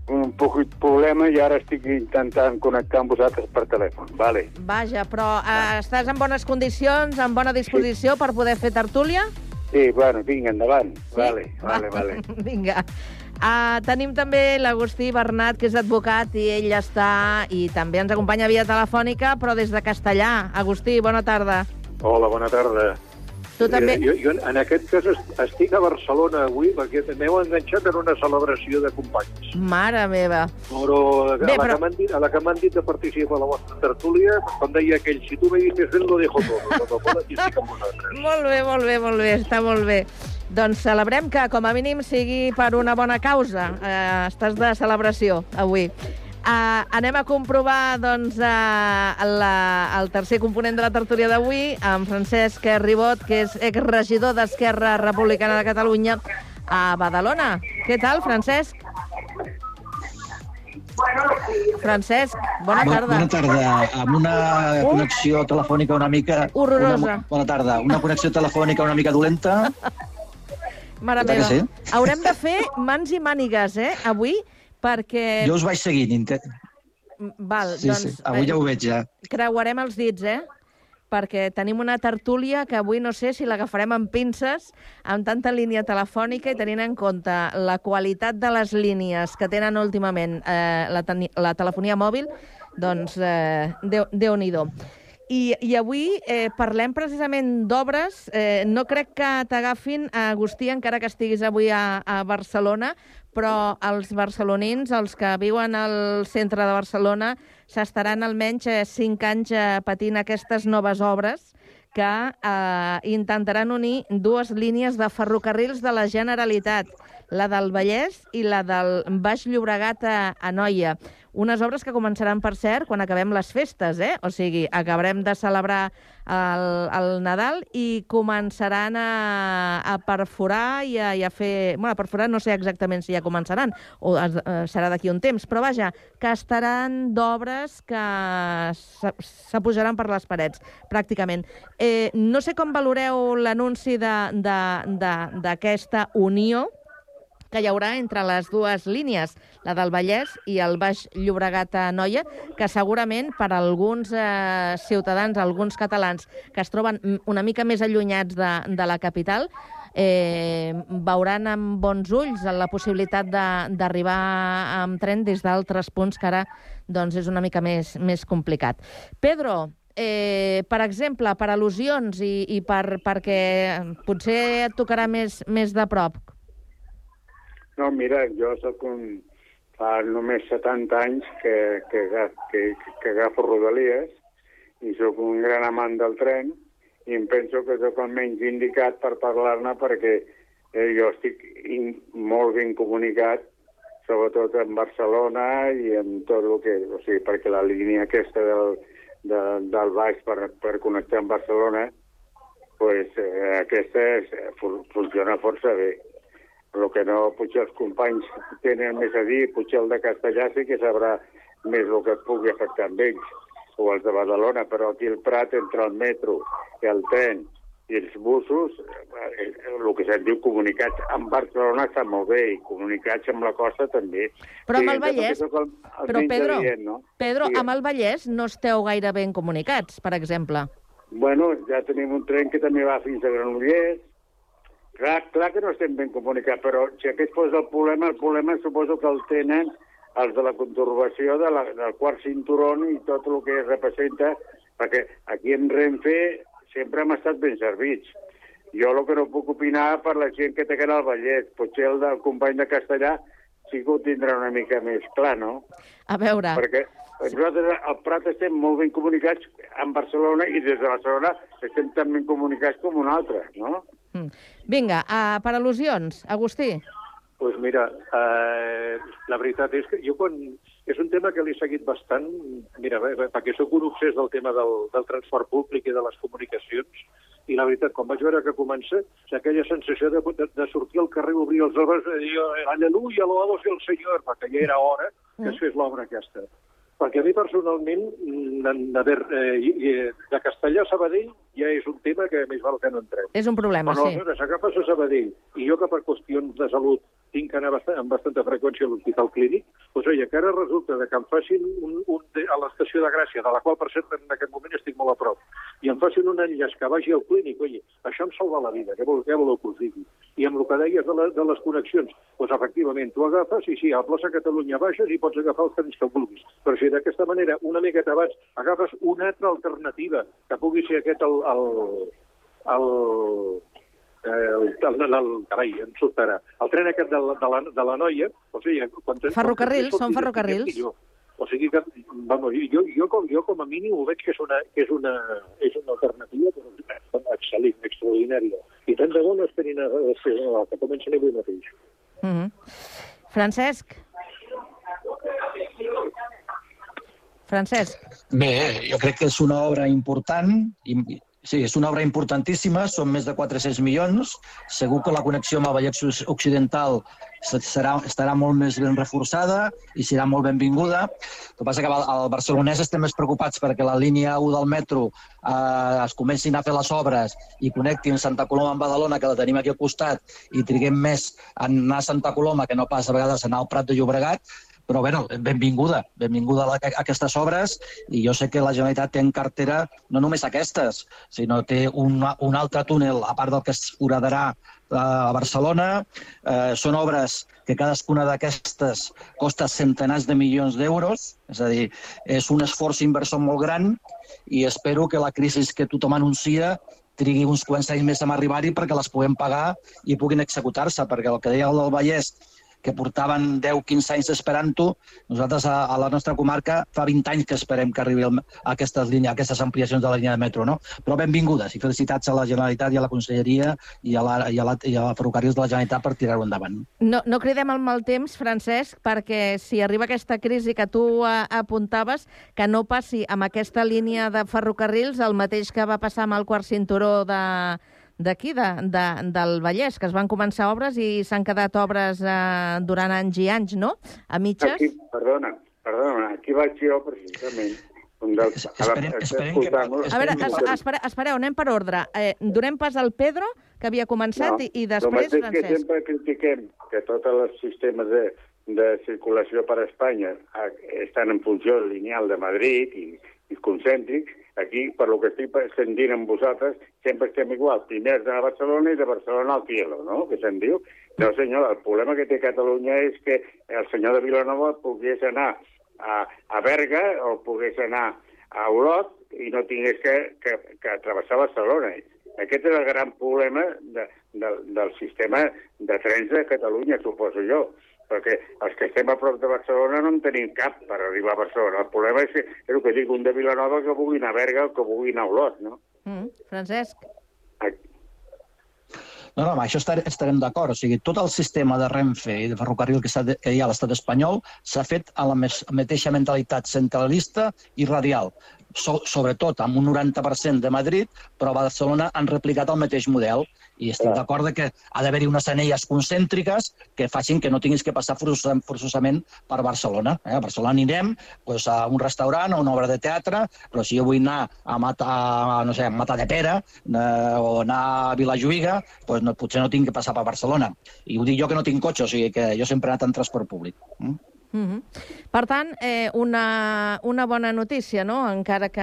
un poquit problema i ara estic intentant connectar amb vosaltres per telèfon. Vale. Vaja, però eh, estàs en bones condicions, en bona disposició per poder fer tertúlia? Sí, bueno, vinga, endavant. Vale, vale, vale. Vinga. Uh, tenim també l'Agustí Bernat, que és advocat, i ell està... I també ens acompanya via telefònica, però des de Castellà. Agustí, bona tarda. Hola, bona tarda. Tu també- jo, jo en aquest cas est- estic a Barcelona avui perquè m'heu enganxat en una celebració de companys. Mare meva. Però a, Bé, la però- que dit, a la que m'han dit de participar a la vostra tertúlia, com deia aquell, si tu me dices ven, lo dejo todo. Estic amb vosaltres. Molt bé, molt bé, molt bé, està molt bé. Doncs celebrem que, com a mínim, sigui per una bona causa. Eh, estàs de celebració, avui. Uh, anem a comprovar doncs, uh, la, el tercer component de la tertúlia d'avui, amb Francesc Ribot, que és exregidor d'Esquerra Republicana de Catalunya a Badalona. Què tal, Francesc? Francesc, bona tarda. Bona tarda. Amb una connexió telefònica una mica... Horrorosa. Una, bona tarda. Una connexió telefònica una mica dolenta. Mare que meva. sí. Haurem de fer mans i mànigues, eh, avui, perquè... Jo us vaig seguint. inte- Val, Sí, doncs, sí. Avui ja ho veig, ja. creuarem els dits, eh? perquè tenim una tertúlia que avui no sé si l'agafarem amb pinces, amb tanta línia telefònica i tenint en compte la qualitat de les línies que tenen últimament eh, la, la telefonia mòbil, doncs eh, Déu- Déu-n'hi-do. I, I avui eh, parlem precisament d'obres. Eh, no crec que t'agafin, Agustí, encara que estiguis avui a, a Barcelona, però els barcelonins, els que viuen al centre de Barcelona, s'estaran almenys eh, cinc anys eh, patint aquestes noves obres que eh, intentaran unir dues línies de ferrocarrils de la Generalitat, la del Vallès i la del Baix Llobregat a, a Noia. Unes obres que començaran, per cert, quan acabem les festes, eh? O sigui, acabarem de celebrar el, el Nadal i començaran a, a perforar i a, i a fer... Bueno, a perforar no sé exactament si ja començaran o es, eh, serà d'aquí un temps, però vaja, que estaran d'obres que s'apujaran per les parets, pràcticament. Eh, no sé com valoreu l'anunci d'aquesta unió que hi haurà entre les dues línies, la del Vallès i el Baix Llobregat a Noia, que segurament per a alguns eh, ciutadans, alguns catalans que es troben una mica més allunyats de, de la capital, eh, veuran amb bons ulls la possibilitat d'arribar amb tren des d'altres punts que ara doncs, és una mica més, més complicat. Pedro, eh, per exemple, per al·lusions i, i per, perquè potser et tocarà més, més de prop, no, mira, jo sóc un... fa només 70 anys que, que, que, que agafo Rodalies i sóc un gran amant del tren i em penso que sóc el menys indicat per parlar-ne perquè eh, jo estic in, molt ben comunicat sobretot en Barcelona i en tot el que... O sigui, perquè la línia aquesta del, de, del baix per, per connectar amb Barcelona, pues, eh, aquesta és, funciona força bé. El que no, potser els companys tenen més a dir, potser el de Castellà sí que sabrà més el que pugui afectar amb ells, o els de Badalona, però aquí el Prat, entre el metro i el tren i els busos, eh, el que se'n diu comunicats amb Barcelona està molt bé, i comunicats amb la costa també. Però amb el Vallès, el, el però Pedro, dient, no? Pedro sí. amb el Vallès no esteu gaire ben comunicats, per exemple. Bueno, ja tenim un tren que també va fins a Granollers, Clar, clar que no estem ben comunicats, però si aquest fos el problema, el problema suposo que el tenen els de la conturbació de la, del quart cinturón i tot el que representa, perquè aquí en Renfe sempre hem estat ben servits. Jo el que no puc opinar per la gent que té que anar al Vallès, potser el del company de Castellà sí que ho tindrà una mica més clar, no? A veure... Perquè nosaltres al Prat estem molt ben comunicats amb Barcelona i des de Barcelona estem tan ben comunicats com un altre, no? Mm. Vinga, uh, per al·lusions, Agustí. Doncs pues mira, eh, la veritat és que jo quan... És un tema que l'he seguit bastant, mira, perquè sóc un obsès del tema del, del transport públic i de les comunicacions, i la veritat, quan vaig veure que comença, aquella sensació de, de, de sortir al carrer, obrir els obres i dir, aleluia, loado el Senyor, perquè ja era hora que es fes l'obra aquesta. Perquè a mi personalment, de, eh, de Castellà a Sabadell ja és un tema que més val que no entrem. És un problema, Però, sí. Però s'agafes a Sabadell, i jo que per qüestions de salut tinc que anar bastant, amb bastanta freqüència a l'hospital clínic, doncs oia, que ara resulta que em facin un, un a l'estació de Gràcia, de la qual, per cert, en aquest moment estic molt a prop, i em facin un enllaç que vagi al clínic, oi, això em salva la vida, què, vol, què voleu que us digui? I amb el que deies de, la, de les connexions, doncs efectivament, tu agafes i sí, a plaça Catalunya baixes i pots agafar els trens que vulguis. Però si d'aquesta manera, una miqueta abans, agafes una altra alternativa, que pugui ser aquest el, el, el, el, el, el, el, carai, em sortarà. El tren aquest de la, de la, de la noia, o sigui... Quan, ferrocarrils, quan són ferrocarrils. O sigui que, vamos, jo, jo, com, jo com a mínim ho veig que és una, que és una, és una alternativa però excel·lent, extraordinària. I tant de bo no esperin a, a, a, que comencin avui mateix. Mm -hmm. Francesc? Francesc? Bé, jo crec que és una obra important, i, Sí, és una obra importantíssima, són més de 400 milions. Segur que la connexió amb el Vallès Occidental serà, estarà molt més ben reforçada i serà molt benvinguda. El que passa que al barcelonès estem més preocupats perquè la línia 1 del metro eh, es comencin a fer les obres i connectin Santa Coloma amb Badalona, que la tenim aquí al costat, i triguem més a anar a Santa Coloma que no pas a vegades anar al Prat de Llobregat, Però, bueno, benvinguda, benvinguda a, a aquestes obres i jo sé que la Generalitat té en cartera no només aquestes, sinó té un, un altre túnel, a part del que es foradarà eh, a Barcelona. Eh, són obres que cadascuna d'aquestes costa centenars de milions d'euros, és a dir, és un esforç inversor molt gran i espero que la crisi que tothom anuncia trigui uns quants anys més a arribar-hi perquè les puguem pagar i puguin executar-se, perquè el que deia el del Vallès que portaven 10-15 anys esperant-ho, nosaltres a, a la nostra comarca fa 20 anys que esperem que arribi el, a aquestes, línies, a aquestes ampliacions de la línia de metro. No? Però benvingudes i felicitats a la Generalitat i a la Conselleria i a la, i a la, i a la Ferrocarrils de la Generalitat per tirar-ho endavant. No, no cridem el mal temps, Francesc, perquè si arriba aquesta crisi que tu eh, apuntaves, que no passi amb aquesta línia de ferrocarrils el mateix que va passar amb el quart cinturó de, d'aquí, de, de, del Vallès, que es van començar obres i s'han quedat obres eh, durant anys i anys, no? A mitges. Aquí, perdona, perdona, aquí vaig jo precisament. Dels, esperem, esperem que... A veure, es, espere, espereu, anem per ordre. Eh, donem pas al Pedro, que havia començat, no, i, i després Francesc. que sempre critiquem que tots els sistemes de, de circulació per a Espanya eh, estan en funció lineal de Madrid i, i concèntrics, aquí, per lo que estic sentint amb vosaltres, sempre estem igual. Primer de Barcelona i de Barcelona al cielo, no?, que se'n diu. No, senyor, el problema que té Catalunya és que el senyor de Vilanova pogués anar a, a Berga o pogués anar a Olot i no tingués que, que, que travessar Barcelona. Aquest és el gran problema de, de, del sistema de trens de Catalunya, suposo jo perquè els que estem a prop de Barcelona no en tenim cap per arribar a Barcelona. El problema és, que, és el que dic, un de Vilanova que vulgui anar a Berga o que vulgui anar a Olot, no? Mm, Francesc. No, no, amb això estar, estarem d'acord. O sigui, tot el sistema de Renfe i de ferrocarril que, està, que hi ha a l'estat espanyol s'ha fet a la mes, mateixa mentalitat centralista i radial. So, sobretot amb un 90% de Madrid, però a Barcelona han replicat el mateix model. I estic Clar. d'acord que ha d'haver-hi unes anelles concèntriques que facin que no tinguis que passar forçosament, per Barcelona. Eh? A Barcelona anirem pues, a un restaurant o una obra de teatre, però si jo vull anar a Mata, a, no sé, a Mata de Pere eh, o anar a Vilajuïga, pues, no, potser no tinc que passar per Barcelona. I ho dic jo que no tinc cotxe, o sigui que jo sempre he anat en transport públic. Mm? Mm -hmm. Per tant, eh, una, una bona notícia, no? encara que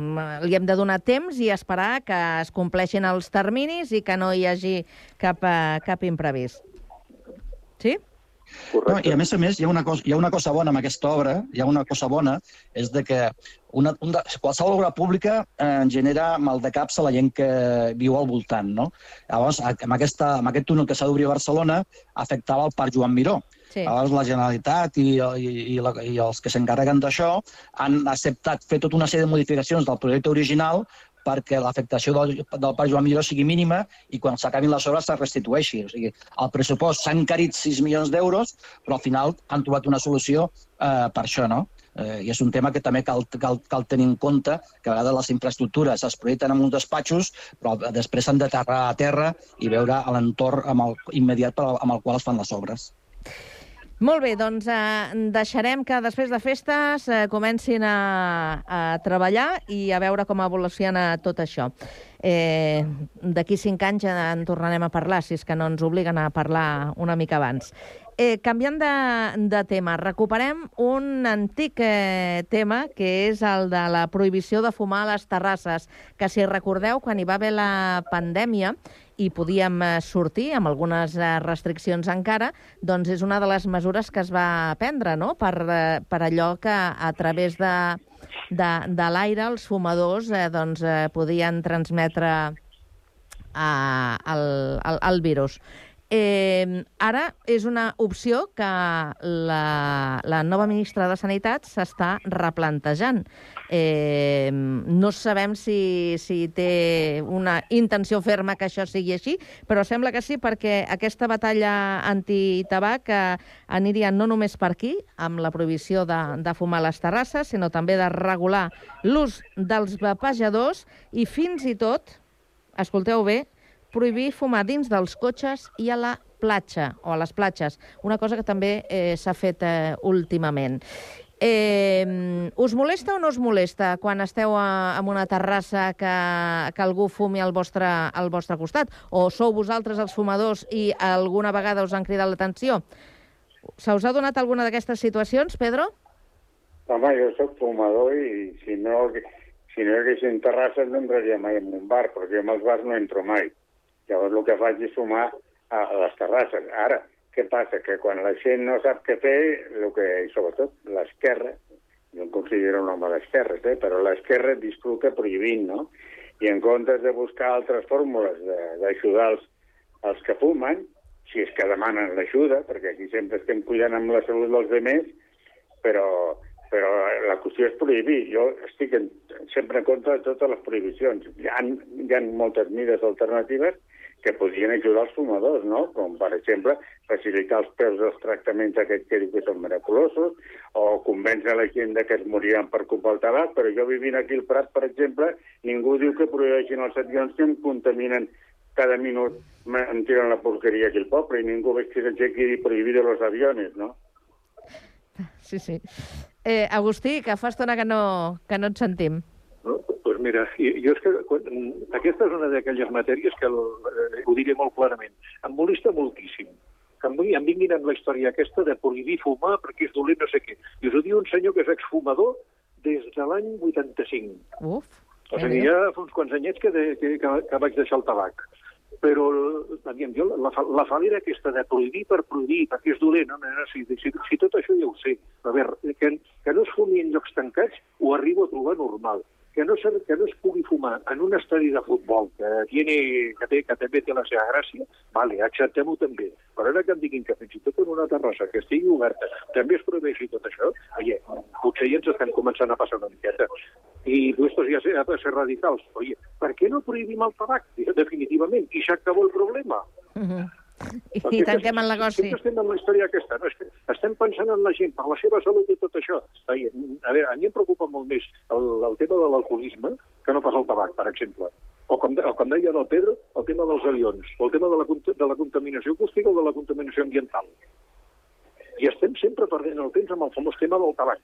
mm, li hem de donar temps i esperar que es compleixin els terminis i que no hi hagi cap, eh, cap imprevist. Sí? No, I a més a més, hi ha, una cosa, hi ha una cosa bona amb aquesta obra, hi ha una cosa bona, és de que una, un de, qualsevol obra pública eh, genera mal de caps a la gent que viu al voltant. No? Llavors, amb, aquesta, amb aquest túnel que s'ha d'obrir a Barcelona, afectava el Parc Joan Miró. Sí. Llavors, la Generalitat i, i, i, la, i els que s'encarreguen d'això han acceptat fer tota una sèrie de modificacions del projecte original perquè l'afectació del, del Parc Joan Miró sigui mínima i quan s'acabin les obres es restitueixi. O sigui, el pressupost s'ha encarit 6 milions d'euros, però al final han trobat una solució eh, per això, no? Eh, I és un tema que també cal, cal, cal tenir en compte, que a vegades les infraestructures es projecten en uns despatxos, però després s'han d'aterrar a terra i veure l'entorn immediat amb el qual es fan les obres. Molt bé, doncs eh, deixarem que després de festes eh, comencin a, a treballar i a veure com evoluciona tot això. Eh, D'aquí cinc anys ja en tornarem a parlar, si és que no ens obliguen a parlar una mica abans. Eh, canviant de, de tema, recuperem un antic eh, tema, que és el de la prohibició de fumar a les terrasses, que si recordeu, quan hi va haver la pandèmia, i podíem eh, sortir amb algunes eh, restriccions encara, doncs és una de les mesures que es va prendre, no?, per, eh, per allò que a través de, de, de l'aire els fumadors eh, doncs, eh, podien transmetre eh, el, el, el virus. Eh, ara és una opció que la, la nova ministra de Sanitat s'està replantejant. Eh, no sabem si, si té una intenció ferma que això sigui així, però sembla que sí, perquè aquesta batalla antitabac eh, aniria no només per aquí, amb la prohibició de, de fumar a les terrasses, sinó també de regular l'ús dels vapejadors i fins i tot, escolteu bé, prohibir fumar dins dels cotxes i a la platja, o a les platges, una cosa que també eh, s'ha fet eh, últimament. Eh, us molesta o no us molesta quan esteu en una terrassa que, que algú fumi al vostre, al vostre costat? O sou vosaltres els fumadors i alguna vegada us han cridat l'atenció? Se us ha donat alguna d'aquestes situacions, Pedro? Home, jo sóc fumador i si no, si no hi haguessin terrasses no entraria mai en un bar, perquè jo en els bars no entro mai. Llavors el que faig és fumar a, a les terrasses. Ara, què passa? Que quan la gent no sap què fer, el que, i sobretot l'esquerra, jo em considero un home d'esquerres, eh? però l'esquerra disfruta prohibint, no? I en comptes de buscar altres fórmules d'ajudar els, els que fumen, si és que demanen l'ajuda, perquè aquí sempre estem cuidant amb la salut dels demés, però, però la qüestió és prohibir. Jo estic en, sempre en contra de totes les prohibicions. Hi ha, hi ha moltes mides alternatives que podrien ajudar els fumadors, no? Com, per exemple, facilitar els preus dels tractaments aquests que diu que són miraculosos, o convèncer la gent que es moriran per culpa del tabac, però jo vivint aquí al Prat, per exemple, ningú diu que prohibeixin els avions que em contaminen cada minut, em tiren la porqueria aquí al poble, i ningú veig que s'aixequi i prohibido los aviones, no? Sí, sí. Eh, Agustí, que fa estona que no, que no et sentim. No? Mira, jo és que quan, aquesta és una d'aquelles matèries que el, eh, ho diré molt clarament. Em molesta moltíssim que em, em vinguin amb la història aquesta de prohibir fumar perquè és dolent no sé què. I us ho diu un senyor que és exfumador des de l'any 85. Uf. O sigui, ja fa uns quants anyets que, de, que, que, que vaig deixar el tabac. Però, aviam, jo, la, la falera aquesta de prohibir per prohibir, perquè és dolent, no, no, si, si, si tot això ja ho sé. A veure, que, que no es fumi en llocs tancats ho arribo a trobar normal. Que no, se- que no es pugui fumar en un estadi de futbol que, tiene, que, té, que també té la seva gràcia, vale, acceptem-ho també. Però ara que em diguin que fins i tot en una terrassa que estigui oberta també es prohibeixi tot això, oye, potser ja ens estan començant a passar una miqueta. Y estos ya se, a ser radicals. Oye, ¿por qué no prohibim el tabac? Definitivament. I s'acabó el problema. Uh -huh. I, Perquè I tanquem el negoci. Sempre estem en la història aquesta. No? Estem pensant en la gent, per la seva salut i tot això. Ai, a veure, a mi em preocupa molt més el, el tema de l'alcoholisme que no pas el tabac, per exemple. O com, de, o com deia el Pedro, el tema dels avions, o el tema de la, de la contaminació acústica o de la contaminació ambiental. I estem sempre perdent el temps amb el famós tema del tabac.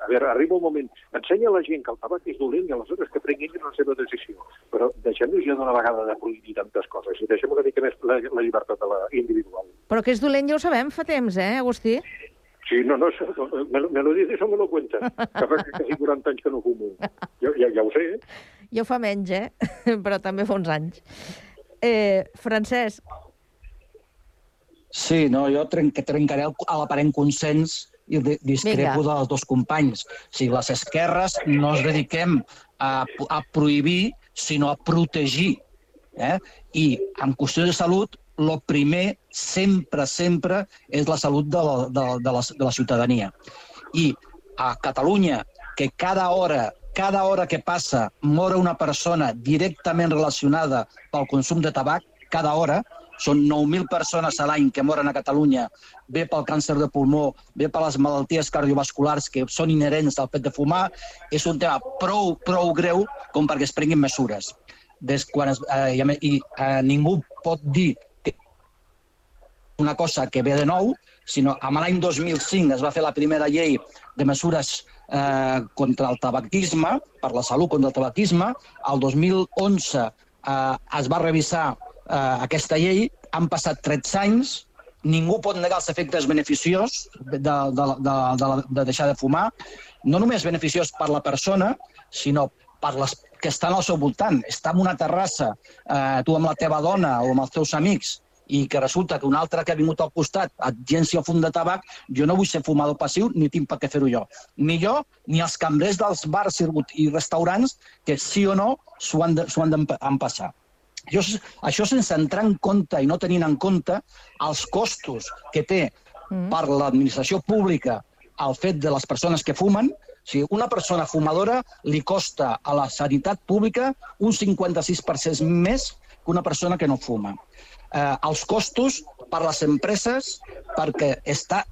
A veure, arriba un moment, ensenya a la gent que el tabac és dolent i aleshores que prenguin la seva decisió. Però deixem-nos ja d'una vegada de prohibir tantes coses i deixem una mica més la, la llibertat de la individual. Però que és dolent ja ho sabem fa temps, eh, Agustí? Sí, no, no, això- me, lo- me lo dices o me lo cuentas. Que fa quasi 40 anys que no fumo. Jo, ja, ja ho sé, eh? Jo fa menys, eh? Però també fa uns anys. Eh, Francesc, Sí, no, jo tren que trencaré l'aparent consens i di- discrepo Vinga. dels dos companys. O sigui, les esquerres no es dediquem a, a prohibir, sinó a protegir. Eh? I en qüestió de salut, el primer, sempre, sempre, és la salut de la, de, de, la, de la ciutadania. I a Catalunya, que cada hora cada hora que passa mor una persona directament relacionada pel consum de tabac, cada hora, són 9.000 persones a l'any que moren a Catalunya, bé pel càncer de pulmó, bé per les malalties cardiovasculars que són inherents al fet de fumar, és un tema prou, prou greu com perquè es prenguin mesures. Des quan es, eh, i, eh, ningú pot dir que una cosa que ve de nou, sinó amb l'any 2005 es va fer la primera llei de mesures eh, contra el tabaquisme, per la salut contra el tabaquisme. El 2011 eh, es va revisar eh, aquesta llei, han passat 13 anys, ningú pot negar els efectes beneficiosos de, de, de, de, de, de deixar de fumar, no només beneficiós per la persona, sinó per les que estan al seu voltant. Està en una terrassa, eh, tu amb la teva dona o amb els teus amics, i que resulta que un altre que ha vingut al costat et llenci el fum de tabac, jo no vull ser fumador passiu ni tinc per què fer-ho jo. Ni jo, ni els cambrers dels bars i restaurants que sí o no s'ho han de- d'empassar. Jo, això sense entrar en compte i no tenint en compte els costos que té per l'administració pública el fet de les persones que fumen, o sigui, una persona fumadora li costa a la sanitat pública un 56% més que una persona que no fuma. Eh, els costos per les empreses, perquè està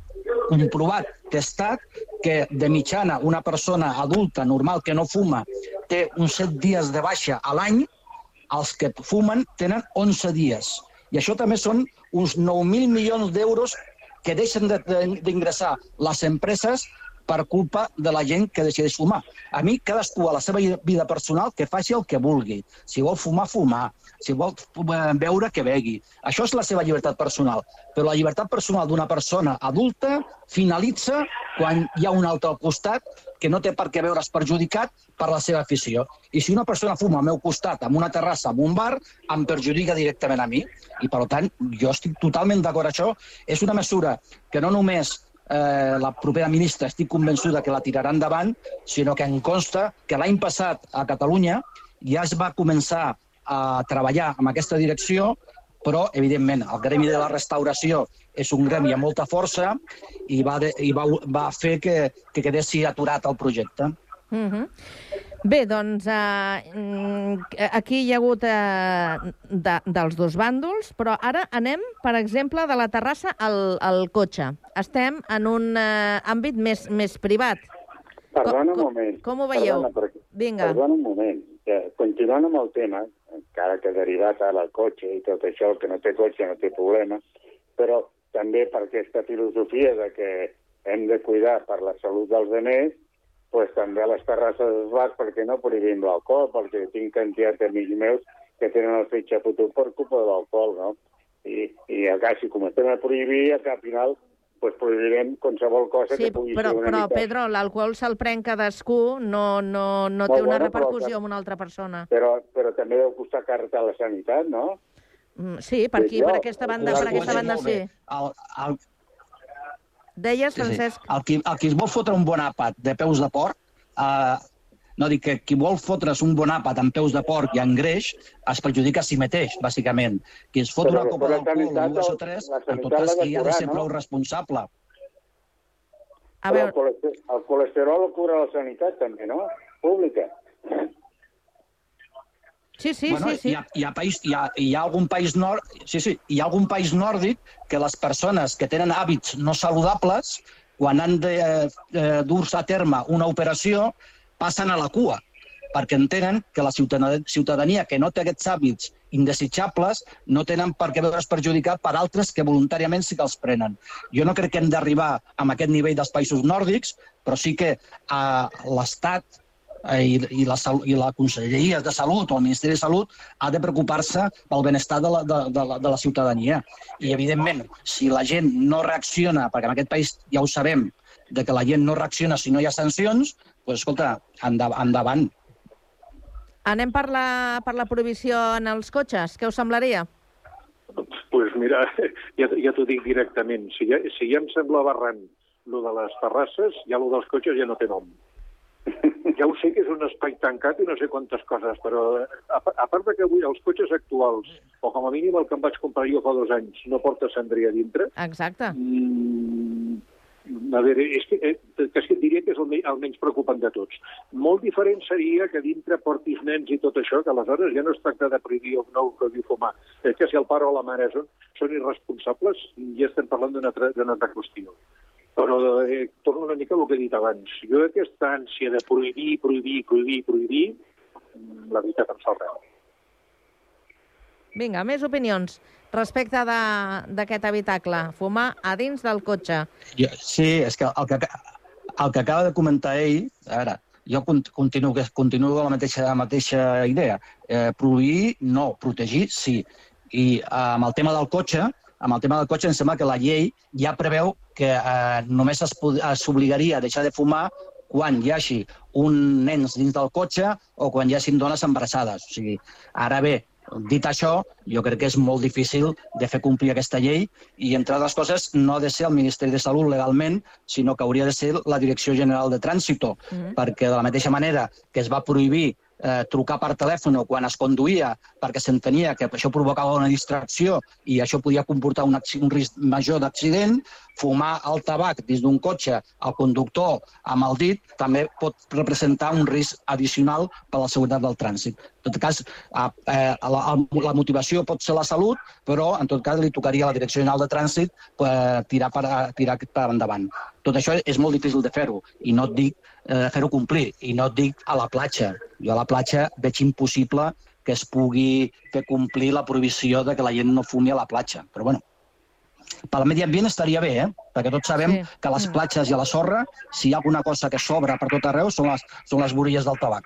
comprovat, testat, que de mitjana una persona adulta normal que no fuma té uns 7 dies de baixa a l'any, els que fumen tenen 11 dies. I això també són uns 9.000 milions d'euros que deixen de- de- d'ingressar les empreses per culpa de la gent que decideix fumar. A mi, cadascú a la seva vida personal que faci el que vulgui. Si vol fumar, fumar. Si vol eh, beure, que begui. Això és la seva llibertat personal. Però la llibertat personal d'una persona adulta finalitza quan hi ha un altre al costat que no té per què veure's perjudicat per la seva afició. I si una persona fuma al meu costat, en una terrassa, en un bar, em perjudica directament a mi. I, per tant, jo estic totalment d'acord amb això. És una mesura que no només eh, la propera ministra estic convençuda que la tirarà endavant, sinó que em consta que l'any passat a Catalunya ja es va començar a treballar en aquesta direcció, però, evidentment, el gremi de la restauració és un gremi amb molta força i va, de, i va, va fer que, que quedessi aturat el projecte. Mm -hmm. Bé, doncs eh, aquí hi ha hagut eh, de, dels dos bàndols, però ara anem, per exemple, de la terrassa al, al cotxe. Estem en un eh, àmbit més, més privat. Perdona com, un moment. Com ho veieu? Perdona, perquè, Vinga. Perdona un moment. Que, continuant amb el tema, encara que derivat ara al cotxe i tot això, que no té cotxe no té problema, però també per aquesta filosofia de que hem de cuidar per la salut dels altres, pues, també a les terrasses dels bars, perquè no prohibim l'alcohol, perquè tinc quantitat d'amics meus que tenen el fetge fotut per culpa de l'alcohol, no? I, I acá, si comencem a prohibir, acá al final pues prohibirem qualsevol cosa Sí, que pugui però, ser una però mica... Pedro, l'alcohol se'l pren cadascú, no, no, no té una bueno, però repercussió que- en una altra persona. Però, però també deu costar car a la sanitat, no? Mm, Sí, per aquí, per aquesta banda, per aquesta banda, sí. El, el, Deies, sí, sí. Francesc? El, qui, el qui es vol fotre un bon àpat de peus de porc, eh, no dic que qui vol fotre's un bon àpat amb peus de porc i en greix es perjudica a si mateix, bàsicament. Qui es fot Però una copa o sanitat dues o tres, la en tot cas, qui ha de ser no? prou responsable. A veure... el, colesterol, el colesterol el cura la sanitat, també, no? Pública. Sí, sí, bueno, sí, sí. Hi ha, hi, ha país, hi, ha, hi ha algun país nord... Sí, sí, hi ha algun país nòrdic que les persones que tenen hàbits no saludables, quan han de eh, eh, dur-se a terme una operació, passen a la cua, perquè entenen que la ciutadania, ciutadania que no té aquests hàbits indesitjables no tenen per què veure's perjudicat per altres que voluntàriament sí que els prenen. Jo no crec que hem d'arribar a aquest nivell dels països nòrdics, però sí que a l'Estat eh, i, i, la, i la Conselleria de Salut o el Ministeri de Salut ha de preocupar-se pel benestar de la, de, de, la, de la ciutadania. I, evidentment, si la gent no reacciona, perquè en aquest país ja ho sabem, de que la gent no reacciona si no hi ha sancions, doncs, escolta, endavant. endavant. Anem per la, per la prohibició en els cotxes. Què us semblaria? pues mira, ja, ja t'ho dic directament. Si ja, si ja em sembla aberrant lo de les terrasses, ja lo dels cotxes ja no té nom. Ja ho sé que és un espai tancat i no sé quantes coses, però eh, a, a part de que avui els cotxes actuals, o com a mínim el que em vaig comprar jo fa dos anys, no porta cendria a dintre, Exacte. Mm, a veure, és que, eh, que és que diria que és el, me- el menys preocupant de tots. Molt diferent seria que dintre portis nens i tot això, que aleshores ja no es tracta de prohibir o no prohibir fumar. És que si el pare o la mare són, són irresponsables, ja estem parlant d'una altra, altra qüestió. Però eh, torno una mica al que he dit abans. Jo aquesta ànsia de prohibir, prohibir, prohibir, prohibir, mm, la veritat em sap res. Vinga, més opinions respecte de- d'aquest habitacle. Fumar a dins del cotxe. Jo, sí, és que el que, el que acaba de comentar ell, a veure, jo cont- continuo, continuo amb la mateixa, la mateixa idea. Eh, prohibir, no. Protegir, sí. I eh, amb el tema del cotxe, amb el tema del cotxe em sembla que la llei ja preveu que eh, només es pod- es obligaria a deixar de fumar quan hi hagi un nens dins del cotxe o quan hi hagin dones embarassades. O sigui, ara bé, dit això, jo crec que és molt difícil de fer complir aquesta llei i, entre altres coses, no ha de ser el Ministeri de Salut legalment, sinó que hauria de ser la Direcció General de Trànsito, Mhm. perquè de la mateixa manera que es va prohibir eh, trucar per telèfon quan es conduïa perquè s'entenia que això provocava una distracció i això podia comportar un, un risc major d'accident, fumar el tabac dins d'un cotxe al conductor amb el dit també pot representar un risc addicional per a la seguretat del trànsit. En tot cas, a- eh, la, la motivació pot ser la salut, però en tot cas li tocaria a la Direcció General de Trànsit eh, tirar, per, tirar per endavant. Tot això és molt difícil de fer-ho i no et dic eh, fer-ho complir i no et dic a la platja. Jo a la platja veig impossible que es pugui fer complir la prohibició de que la gent no fumi a la platja. Però bueno, pel medi ambient estaria bé, eh? perquè tots sabem Sí. que a les platges i a la sorra, si hi ha alguna cosa que sobra per tot arreu, són les, són les borilles del tabac.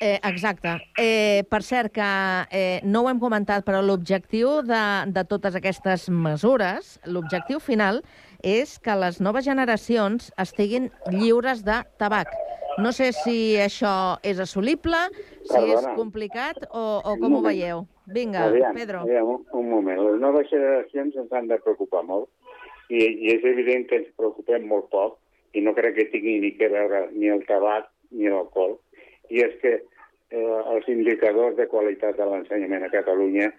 Eh, exacte. Eh, per cert, que eh, no ho hem comentat, però l'objectiu de, de totes aquestes mesures, l'objectiu final, és que les noves generacions estiguin lliures de tabac. No sé si això és assolible, si és Perdona. complicat o, o com ho veieu. Vinga, Aviam, Pedro. Aviam, un, un moment. Les noves generacions ens han de preocupar molt i, i és evident que ens preocupem molt poc i no crec que tingui ni que veure ni el tabac ni l'alcohol. I és que eh, els indicadors de qualitat de l'ensenyament a Catalunya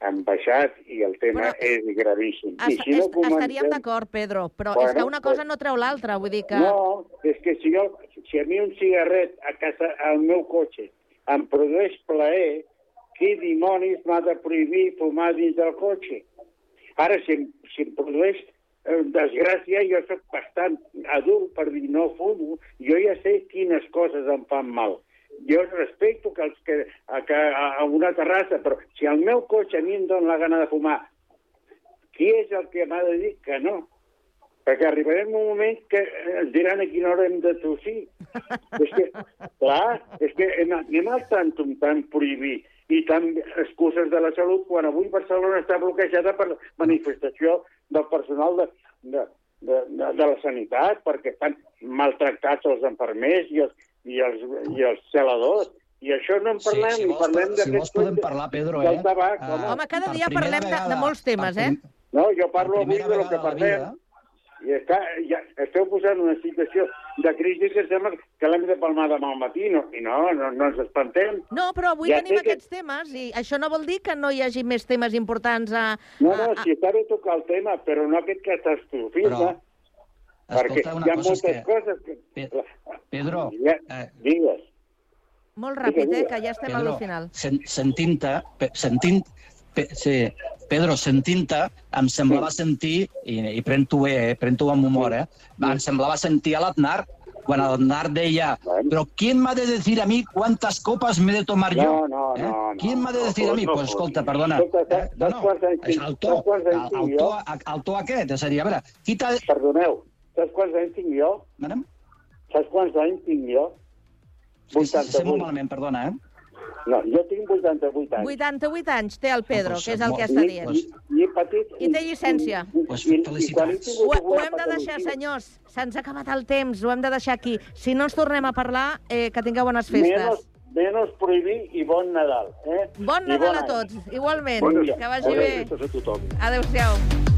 han baixat i el tema Però- és gravíssim. I si no est estaríem comencem- d'acord, Pedro, però Bueno, és que una cosa pues- no treu l'altra, vull dir que... No, és que si, jo, si a mi un cigarret a casa, al meu cotxe, em produeix plaer, qui dimonis m'ha de prohibir fumar dins del cotxe? Ara, si, em- si em produeix eh, desgràcia, jo sóc bastant adult per dir no fumo, jo ja sé quines coses em fan mal. Jo respecto que, els que, a, que a, una terrassa, però si al meu cotxe a mi em dóna la gana de fumar, qui és el que m'ha de dir que no? Perquè arribarem un moment que ens diran a quina hora hem de tossir. és que, clar, és que anem, anem al tantum tant prohibir i tant excuses de la salut quan avui Barcelona està bloquejada per manifestació del personal de, de, de, de, de la sanitat perquè estan maltractats els enfermers i els, i els, i els celadors. I això no en Sí, parlem, si i vols, parlem si d'aquest vols podem parlar, Pedro, del eh? tabac. Ah, home. Home, cada dia parlem de, de vegada- molts temes, eh? prim- No, jo parlo avui de lo que vegada parlem. vida. I està, ja, esteu posant una situació de crisi que sembla que l'hem de palmar demà al matí. No, I no, no, no ens espantem. No, però avui Ja tenim sé que- aquests temes i això no vol dir que no hi hagi més temes importants a... No, a, no, a... si està bé tocar el tema, però no aquest catastrofisme. Però, escolta, una hi ha cosa moltes que- coses que... Pe- Pedro, Ja, eh, digues. Molt ràpid, eh, que ja estem Pedro, al final. sen, sentint-te, pe- sentint, pe, sí, Pedro, sentint-te, em semblava sentir, i, i pren-t'ho bé, eh, pren-t'ho amb humor, eh, em semblava sentir a l'Aznar quan l'Aznar deia però ¿quién m'ha de decir a mi cuántas copas me he de tomar No, yo? no, eh? no, no, ¿Quién m'ha de no, decir a mi? no, pues no, escolta, perdona, Escolta, eh? no, no, és el to, el, el, jo? to, el to aquest, és a dir, a veure, qui t'ha... Perdoneu, saps quants anys tinc jo? Anem? Saps quants anys tinc jo? Sí, sí, sí, 88. molt malament, perdona, eh? No, jo tinc 88 anys. 88 anys té el Pedro, que és el que està dient. i, i he patit... I té llicència. Pues felicitats. Ho, ho hem de deixar, senyors. Se'ns ha acabat el temps, ho hem de deixar aquí. Si no ens tornem a parlar, eh, que tingueu bones festes. Menos, menos prohibir i bon Nadal. Eh? Bon Nadal a any. tots, igualment. Bon. Que vagi Bon bé. a. Adéu-siau.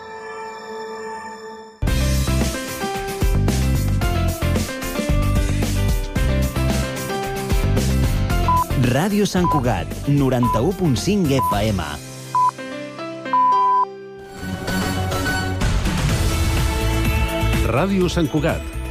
Ràdio Sant Cugat, 91.5 FM. Ràdio Sant Cugat,